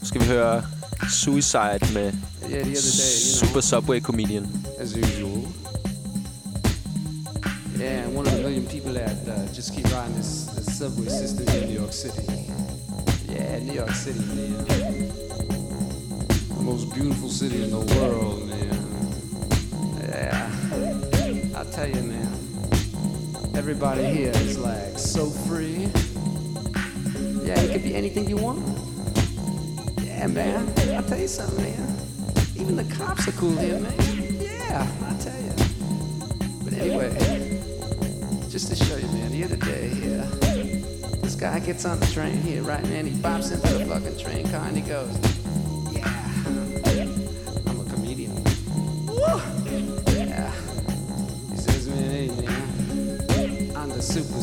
Nu skal vi høre Suicide med Yeah, the day, Super Subway Comedian. as usual. Yeah, one of the million people that uh, just keep riding this, this subway system in New York City. Yeah, New York City, man. The most beautiful city in the world, man. Yeah, I tell you, man. Everybody here is like so free. Yeah, you can be anything you want. Yeah, man. I'll tell you something, man. Even the cops are cool here, man. Yeah, I tell you. But anyway, just to show you, man, the other day, yeah, this guy gets on the train here, right, man? He bops into the fucking train car and he goes,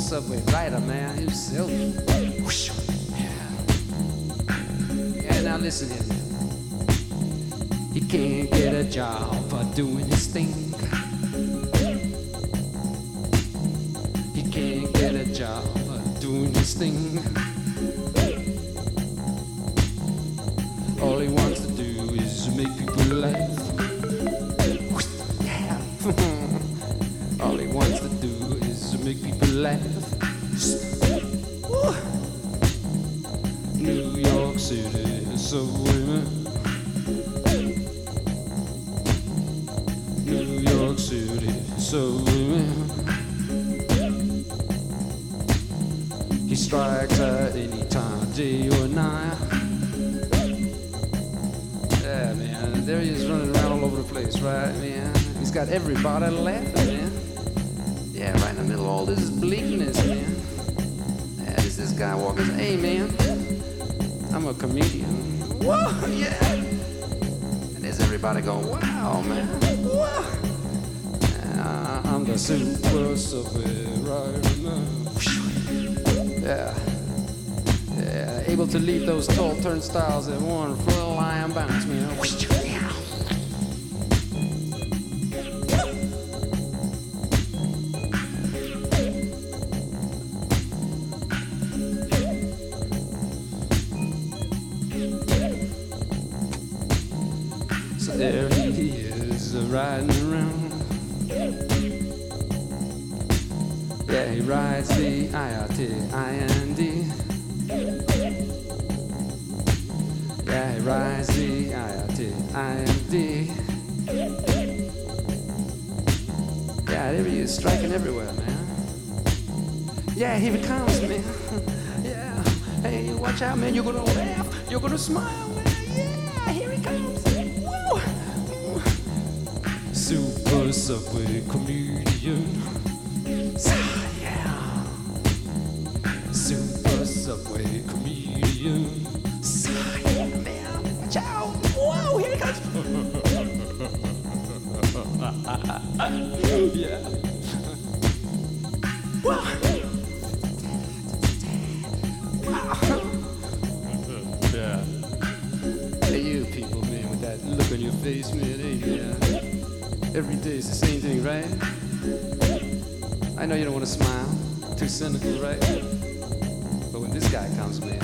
subway rider, man. Himself. silly. Yeah. Yeah, now listen here. He can't get a job for doing his thing. He can't get a job for doing his thing. Got everybody laughing, man. Yeah, right in the middle of all this bleakness, man. Yeah, there's this guy walking. Hey, man. I'm a comedian. Whoa, yeah. And there's everybody going, wow, man. Whoa. Yeah, I'm the super now. Yeah. Yeah, able to leap those tall turnstiles in one full line bounce, man. Yeah, he rides the I-R-T-I-N-D. Yeah, he rides the I-R-T-I-N-D. Yeah, there he is, striking everywhere, man. Yeah, he comes, man. yeah. Hey, watch out, man. You're gonna laugh. You're gonna smile, man. Yeah, here he comes. Woo! Super Subway comedian. Subway comedian. Yeah, man. Out. Whoa, here he comes. yeah. Wow. Yeah. Hey, you people, man, with that look on your face, man. Hey, man. Every day it's the same thing, right? I know you don't want to smile. Too cynical, right? sounds weird.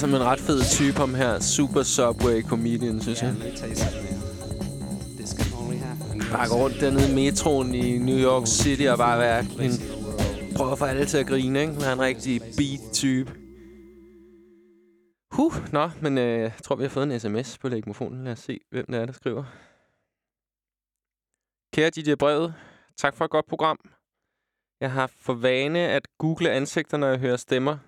Som en ret fed type, ham her. Super Subway Comedian, synes jeg. Bare gå rundt dernede i metroen i New York City og bare være en... Prøve at få alle til at grine, ikke? Være en rigtig beat-type. Huh, nå, men øh, jeg tror, vi har fået en sms på lægmofonen. Lad os se, hvem det er, der skriver. Kære DJ Brevet, tak for et godt program. Jeg har for vane at google ansigter, når jeg hører stemmer.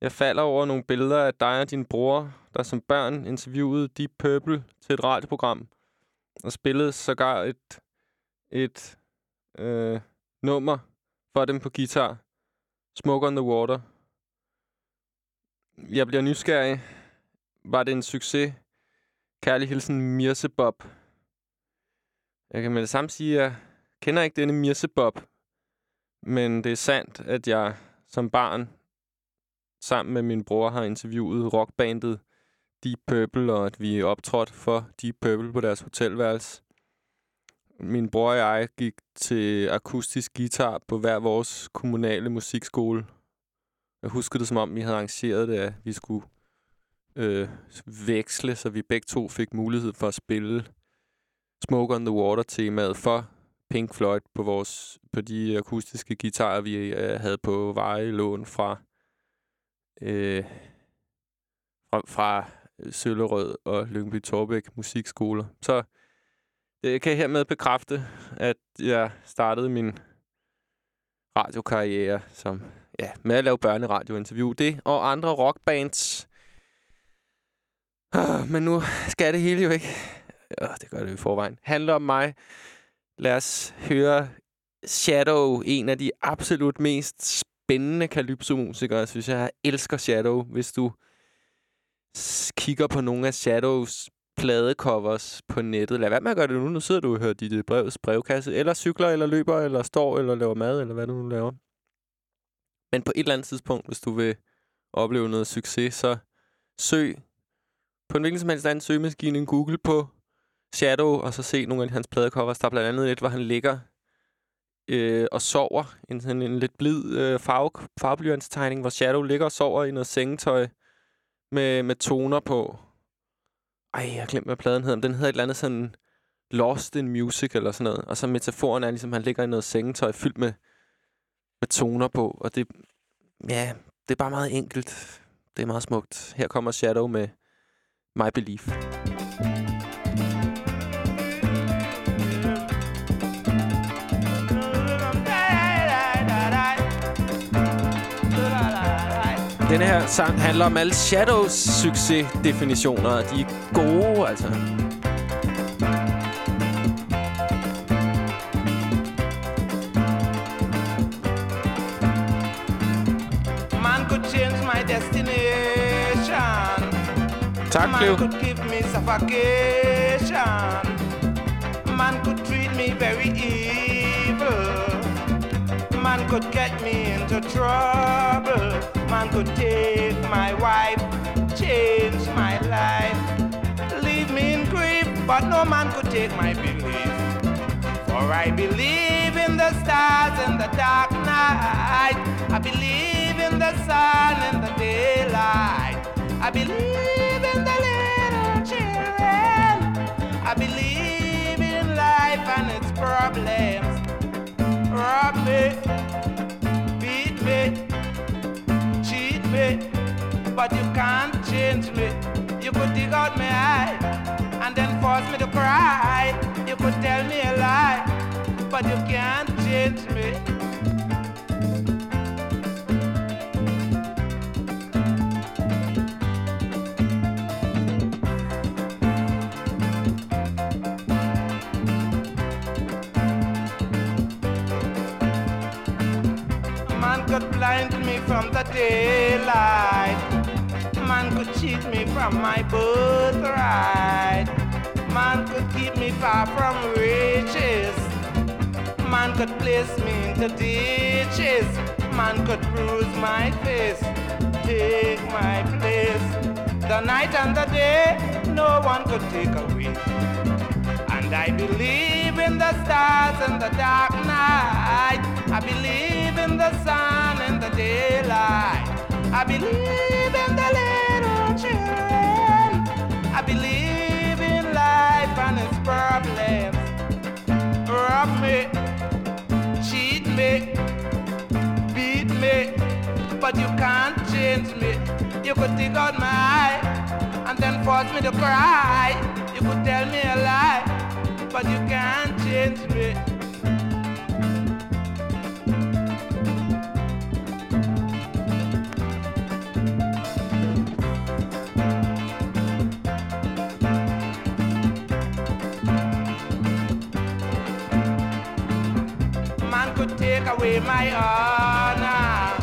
Jeg falder over nogle billeder af dig og din bror, der som børn interviewede Deep Purple til et radioprogram. Og spillede sågar et, et øh, nummer for dem på guitar. Smoke on the Water. Jeg bliver nysgerrig. Var det en succes? Kærlig hilsen, Mirse Bob. Jeg kan med det samme sige, at jeg kender ikke denne Mirse Bob. Men det er sandt, at jeg som barn sammen med min bror har interviewet rockbandet Deep Purple, og at vi optrådte for Deep Purple på deres hotelværelse. Min bror og jeg gik til akustisk guitar på hver vores kommunale musikskole. Jeg husker det som om, vi havde arrangeret det, at vi skulle øh, veksle, så vi begge to fik mulighed for at spille Smoke on the Water-temaet for Pink Floyd på, vores, på de akustiske guitarer, vi øh, havde på vejelån fra, øh, fra, fra Søllerød og Lyngby Torbæk musikskoler. Så det kan jeg hermed bekræfte, at jeg startede min radiokarriere som, ja, med at lave børneradiointerview. Det og andre rockbands. Ah, Men nu skal det hele jo ikke, Oh, det gør det i forvejen, Handler om mig. Lad os høre Shadow, en af de absolut mest spændende Calypso-musikere, synes jeg. Jeg elsker Shadow. Hvis du kigger på nogle af Shadows pladecovers på nettet, lad være med at gøre det nu. Nu sidder du og hører dit øh, brevs brevkasse, eller cykler, eller løber, eller står, eller laver mad, eller hvad du nu laver. Men på et eller andet tidspunkt, hvis du vil opleve noget succes, så søg på en hvilken som helst anden søgemaskine, Google på Shadow, og så se nogle af hans pladecovers. Der er blandt andet et, hvor han ligger øh, og sover. En, sådan en lidt blid øh, farve, farveblyantstegning, hvor Shadow ligger og sover i noget sengetøj med, med toner på. Ej, jeg har glemt, hvad pladen hedder. men Den hedder et eller andet sådan Lost in Music eller sådan noget. Og så metaforen er ligesom, at han ligger i noget sengetøj fyldt med, med toner på. Og det, ja, det er bare meget enkelt. Det er meget smukt. Her kommer Shadow med My Belief. Denne her sang handler om alle Shadows succesdefinitioner, og de er gode, altså. Man could change my destination. Tak, Man Cleo. could give me suffocation. Man could treat me very evil. Man could get me into trouble. Man could take my wife, change my life, leave me in grief. But no man could take my belief. For I believe in the stars in the dark night. I believe in the sun in the daylight. I believe in the little children. I believe in life and its problems. Rob me, beat me, cheat me, but you can't change me. You could dig out my eye and then force me to cry. You could tell me a lie, but you can't change me. Daylight. Man could cheat me from my birthright. Man could keep me far from riches. Man could place me into ditches. Man could bruise my face, take my place. The night and the day, no one could take away. And I believe in the stars in the dark night. I believe in the sun daylight. I believe in the little children. I believe in life and its problems. Rob me, cheat me, beat me, but you can't change me. You could dig out my eye and then force me to cry. You could tell me a lie, but you can't change me. Away my honor.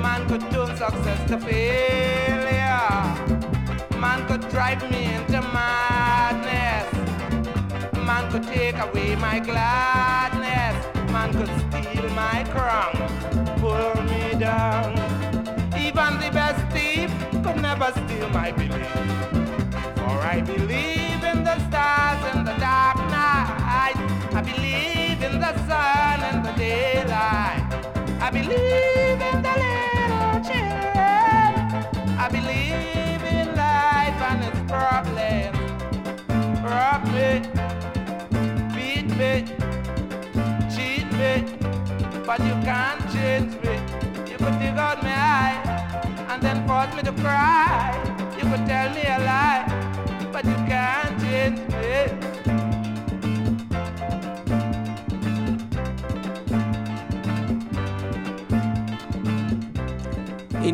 Man could turn success to failure. Man could drive me into madness. Man could take away my gladness. Man could steal my crown, pull me down. Even the best thief could never steal my belief. For I believe sun in the daylight. I believe in the little children. I believe in life and its problems. Rob me, beat me, cheat me, but you can't change me. You could dig out my eye and then force me to cry. You could tell me a lie, but you can't change me.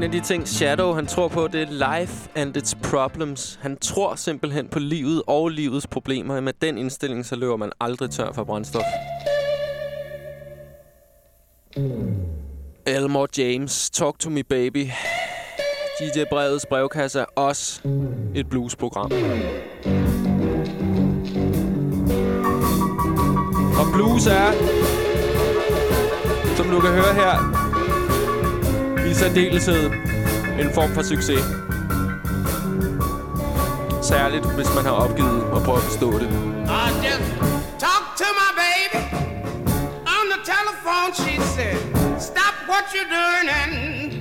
En af de ting, Shadow han tror på, det er life and its problems. Han tror simpelthen på livet og livets problemer. Med den indstilling, så løber man aldrig tør for brændstof. Elmore James, Talk to me baby. DJ Brevets brevkasse er også et bluesprogram. Og blues er, som du kan høre her, i særdeleshed en form for succes. Særligt, hvis man har opgivet at prøve at forstå det. Ah, I just talked to my baby on the telephone. She said, Stop what you're doing and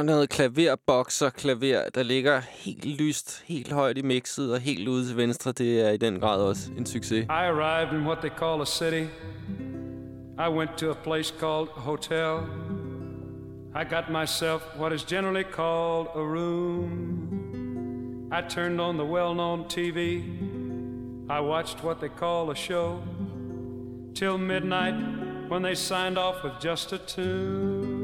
Så noget klaverbokser klaver, der ligger helt lyst, helt højt i mixet og helt ude til venstre. Det er i den grad også en succes. I arrived in what they call a city. I went to a place called a hotel. I got myself what is generally called a room. I turned on the well known TV. I watched what they call a show till midnight when they signed off with just a tune.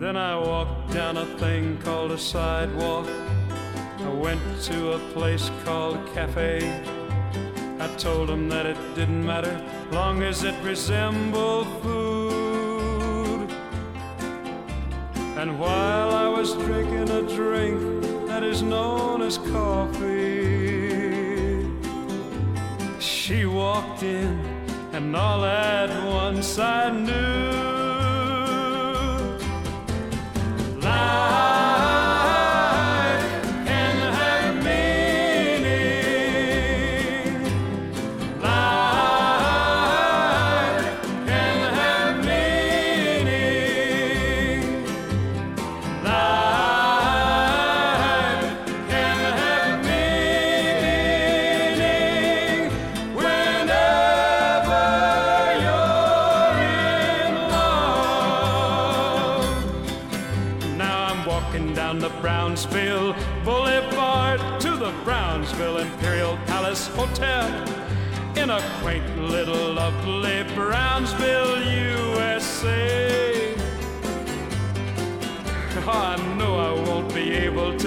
Then I walked down a thing called a sidewalk. I went to a place called a cafe. I told them that it didn't matter long as it resembled food. And while I was drinking a drink that is known as coffee, she walked in, and all at once I knew now.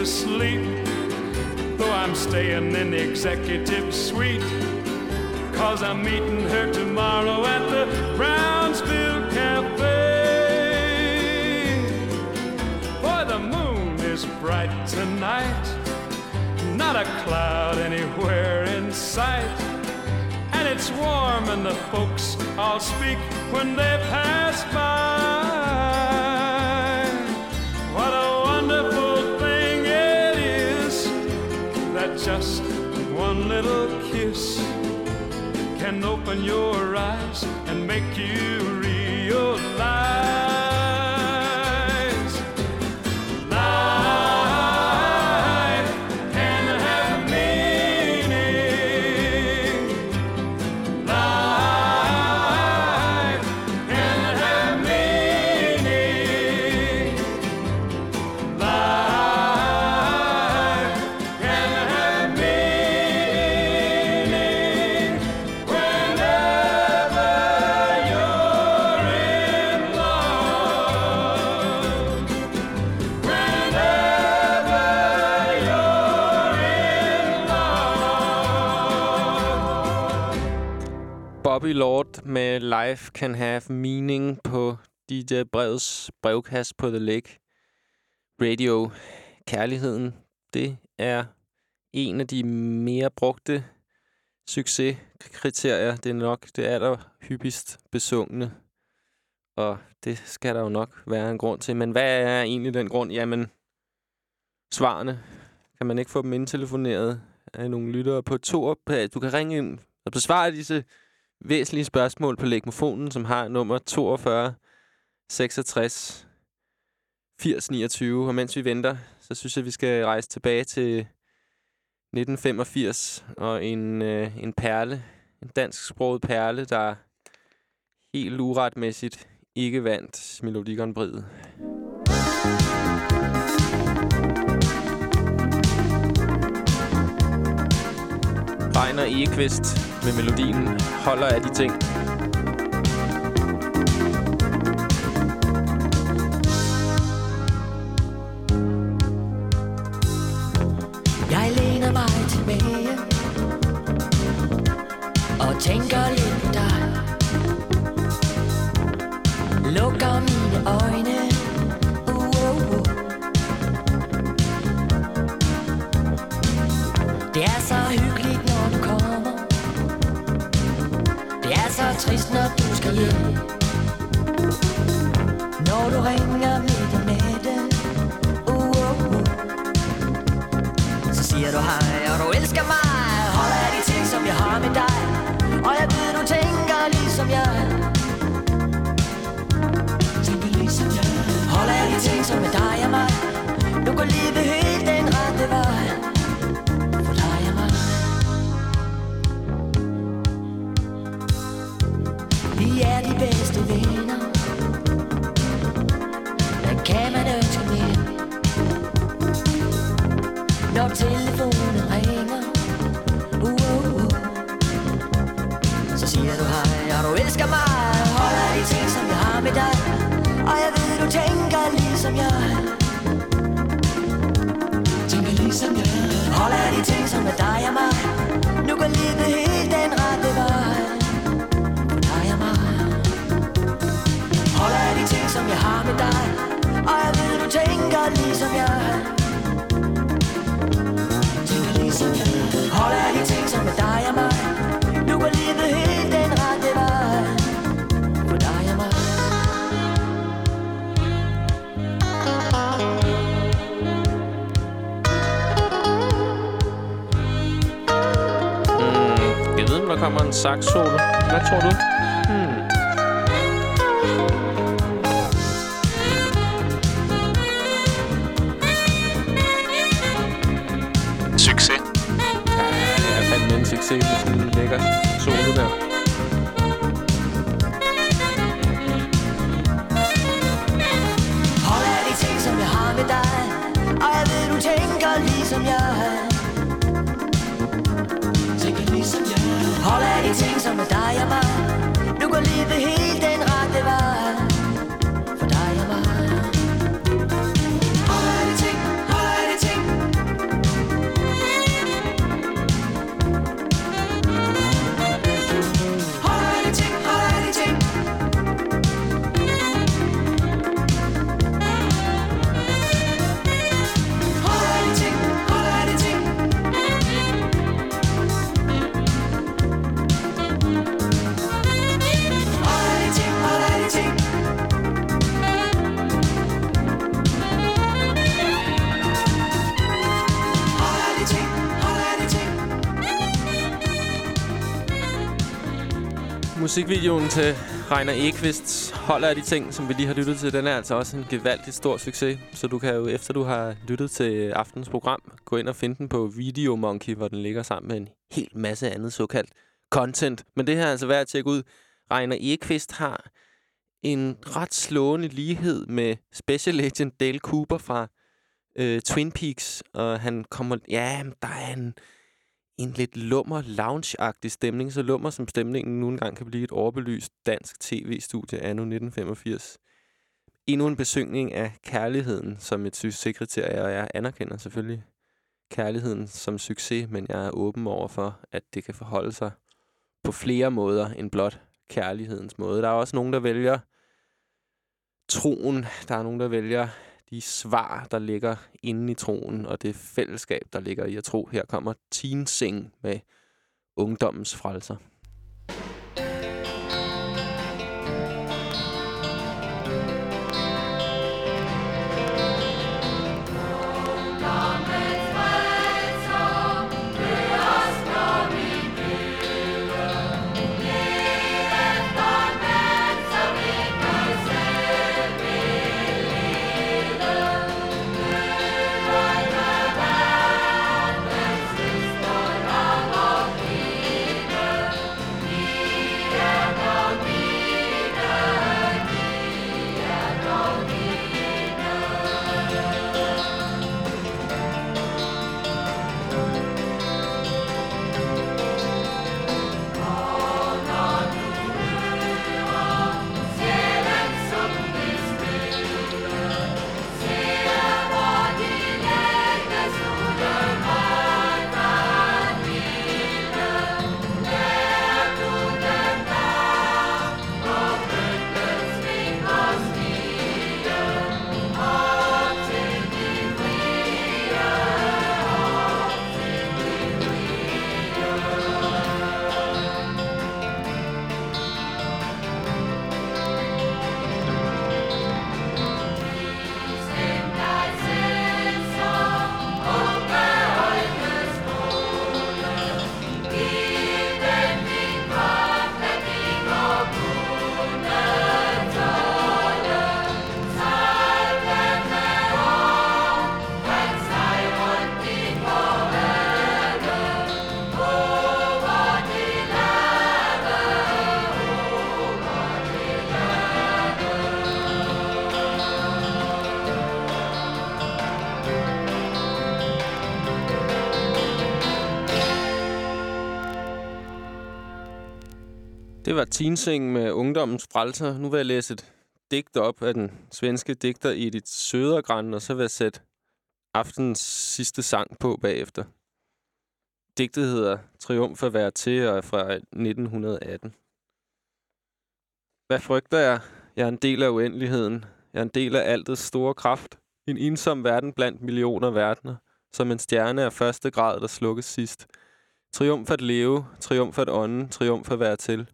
Sleep, though I'm staying in the executive suite. Cause I'm meeting her tomorrow at the Brownsville Cafe. Boy, the moon is bright tonight, not a cloud anywhere in sight. And it's warm, and the folks all speak when they pass by. Just one little kiss can open your eyes and make you realize Lord med Life Can Have Meaning på DJ Breds brevkast på The Lake Radio. Kærligheden, det er en af de mere brugte succeskriterier. Det er nok det allerhyppigst besungne. Og det skal der jo nok være en grund til. Men hvad er egentlig den grund? Jamen, svarene. Kan man ikke få dem indtelefoneret af nogle lyttere på to? Du kan ringe ind og besvare disse væsentlige spørgsmål på legmofonen, som har nummer 42 66 80 29. Og mens vi venter, så synes jeg, vi skal rejse tilbage til 1985 og en, øh, en perle, en dansksproget perle, der helt uretmæssigt ikke vandt Melodi Grand Prix'et. Regner Egekvist med melodien holder af de ting. Jeg læner mig tilbage og tænker lidt på dig. Lukker mine øjne. Uh, uh, uh. Det er så hyggeligt, er trist, når du skal hjem. Når du ringer midt om natten. Uh, uh, uh. Så siger du hej, og du elsker mig Holder af de ting, som jeg har med dig Og jeg ved, du tænker ligesom jeg Tænker ligesom jeg Holder af de ting, som er dig og mig telefonen ringer. Uh, uh, uh. Så siger du hej, og du elsker mig. Holder af de ting, som jeg har med dig. Og jeg ved, du tænker ligesom jeg. Tænker ligesom jeg. Holder af de ting, som er dig og mig. Nu går livet helt den rette vej. For dig og mig. Holder af de ting, som jeg har med dig. Og jeg ved, du tænker ligesom jeg. Ting, som er dig og mig Nu går livet helt den rette vej For dig og mig mm, jeg ved, om der kommer en sax. Hvad tror du? Fandme en succes med sådan en lækker solo der. Hold af de Musikvideoen til Reiner Ekvists Hold af de ting, som vi lige har lyttet til, den er altså også en gevaldig stor succes. Så du kan jo, efter du har lyttet til aftens program, gå ind og finde den på Video Monkey, hvor den ligger sammen med en hel masse andet såkaldt content. Men det her er altså værd at tjekke ud. Reiner Ekvist har en ret slående lighed med Special Agent Dale Cooper fra øh, Twin Peaks. Og han kommer... Ja, der er en en lidt lummer, loungeagtig stemning, så lummer som stemningen nu engang kan blive et overbelyst dansk tv-studie anno 1985. Endnu en besøgning af kærligheden som et succeskriterie, og jeg anerkender selvfølgelig kærligheden som succes, men jeg er åben over for, at det kan forholde sig på flere måder end blot kærlighedens måde. Der er også nogen, der vælger troen. Der er nogen, der vælger de svar, der ligger inde i troen, og det fællesskab, der ligger i at tro. Her kommer Teen Sing med ungdommens frelser. Det var Teensing med Ungdommens Frelser. Nu vil jeg læse et digt op af den svenske digter Edith Södergran, og så vil jeg sætte aftens sidste sang på bagefter. Digtet hedder Triumf at være til og er fra 1918. Hvad frygter jeg? Jeg er en del af uendeligheden. Jeg er en del af altets store kraft. En ensom verden blandt millioner verdener. Som en stjerne af første grad, der slukkes sidst. Triumf at leve, triumf at ånde, triumf at være til.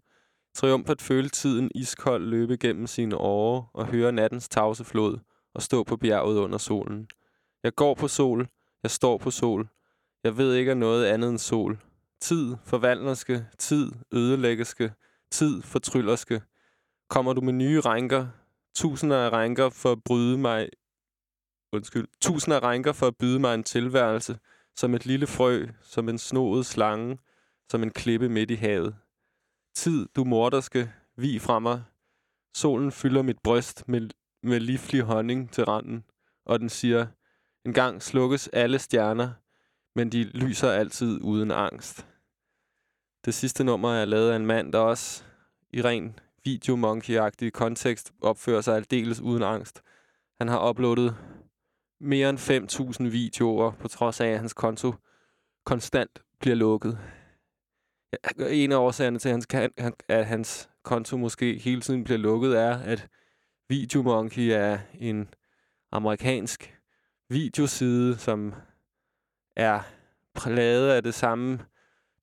Triumf at føle tiden iskold løbe gennem sine åre og høre nattens tavse flod og stå på bjerget under solen. Jeg går på sol, jeg står på sol. Jeg ved ikke af noget andet end sol. Tid forvandlerske, tid ødelæggerske, tid fortryllerske. Kommer du med nye rænker, tusinder af rænker for at bryde mig... Undskyld. Tusinder af rænker for at byde mig en tilværelse, som et lille frø, som en snoet slange, som en klippe midt i havet. Tid, du morderske, vi fra mig. Solen fylder mit bryst med, med livlig honning til randen, og den siger, en gang slukkes alle stjerner, men de lyser altid uden angst. Det sidste nummer er lavet af en mand, der også i ren videomonkey-agtig kontekst opfører sig aldeles uden angst. Han har uploadet mere end 5.000 videoer, på trods af, at hans konto konstant bliver lukket. En af årsagerne til, at hans, at hans konto måske hele tiden bliver lukket, er, at Videomonkey er en amerikansk videoside, som er præget af det samme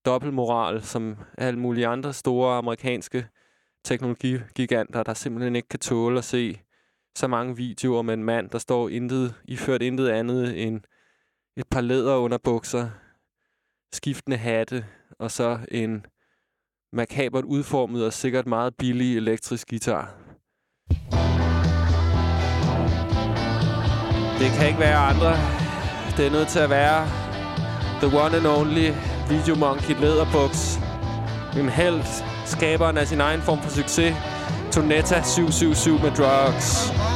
dobbeltmoral som alle mulige andre store amerikanske teknologigiganter, der simpelthen ikke kan tåle at se så mange videoer med en mand, der står intet, iført intet andet end et par læder under bukser, skiftende hatte, og så en makabert udformet og sikkert meget billig elektrisk guitar. Det kan ikke være andre. Det er nødt til at være the one and only Video Monkey Lederbuks. En held, skaberen af sin egen form for succes. Tonetta 777 med drugs.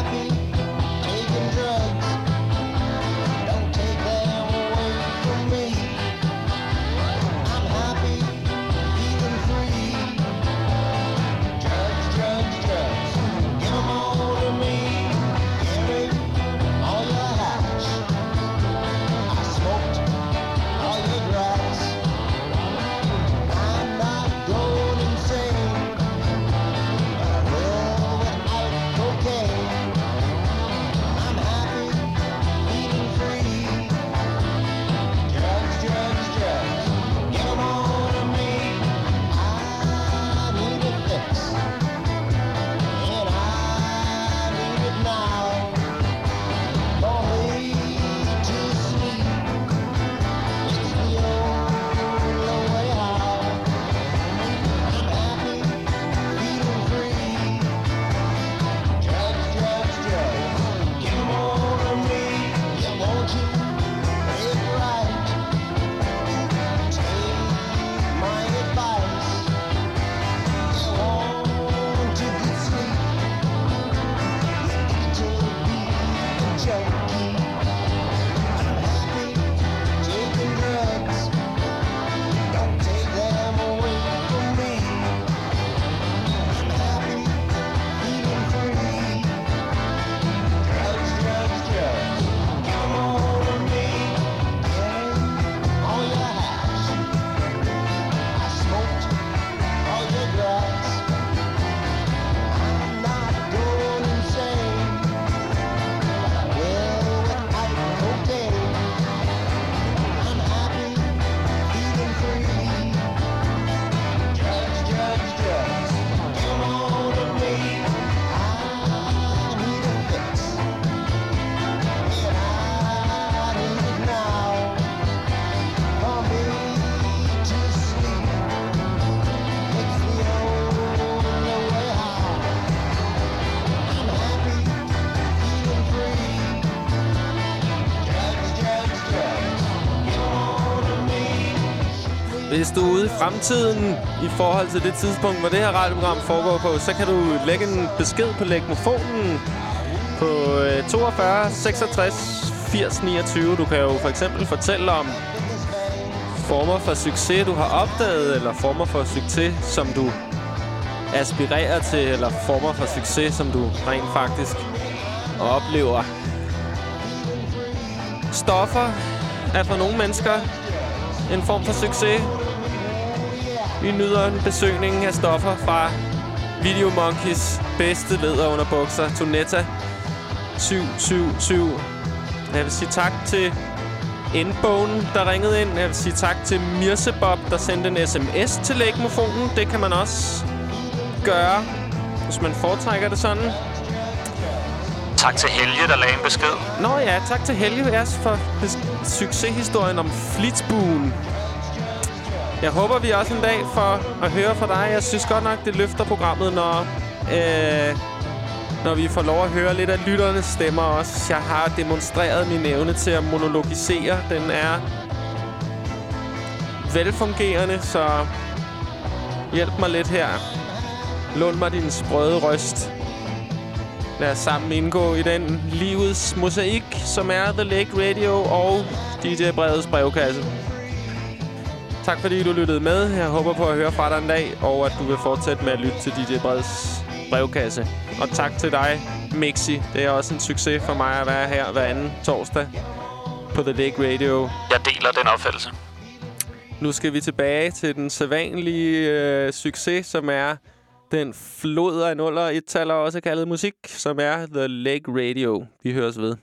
Hvis du er ude i fremtiden i forhold til det tidspunkt, hvor det her radioprogram foregår på, så kan du lægge en besked på lægmofonen på 42 66 80 29. Du kan jo for eksempel fortælle om former for succes, du har opdaget, eller former for succes, som du aspirerer til, eller former for succes, som du rent faktisk oplever. Stoffer er for nogle mennesker en form for succes. Vi nyder en besøgning af stoffer fra Video Monkeys bedste leder under bukser, Tonetta 777. Jeg vil sige tak til Endbone, der ringede ind. Jeg vil sige tak til Mirsebob, der sendte en sms til lægmofonen. Det kan man også gøre, hvis man foretrækker det sådan. Tak til Helge, der lagde en besked. Nå ja, tak til Helge også for succeshistorien om Flitsbuen. Jeg håber, vi også en dag får at høre fra dig. Jeg synes godt nok, det løfter programmet, når, øh, når vi får lov at høre lidt af lytternes stemmer også. Jeg har demonstreret min evne til at monologisere. Den er velfungerende, så hjælp mig lidt her. Lån mig din sprøde røst. Lad os sammen indgå i den livets mosaik, som er The Lake Radio og DJ Brevets brevkasse. Tak fordi du lyttede med. Jeg håber på at høre fra dig en dag, og at du vil fortsætte med at lytte til DJ Breds brevkasse. Og tak til dig, Mixi. Det er også en succes for mig at være her hver anden torsdag på The Lake Radio. Jeg deler den opfattelse. Nu skal vi tilbage til den sædvanlige øh, succes, som er den flod af nuller et taler også kaldet musik, som er The Lake Radio. Vi høres ved.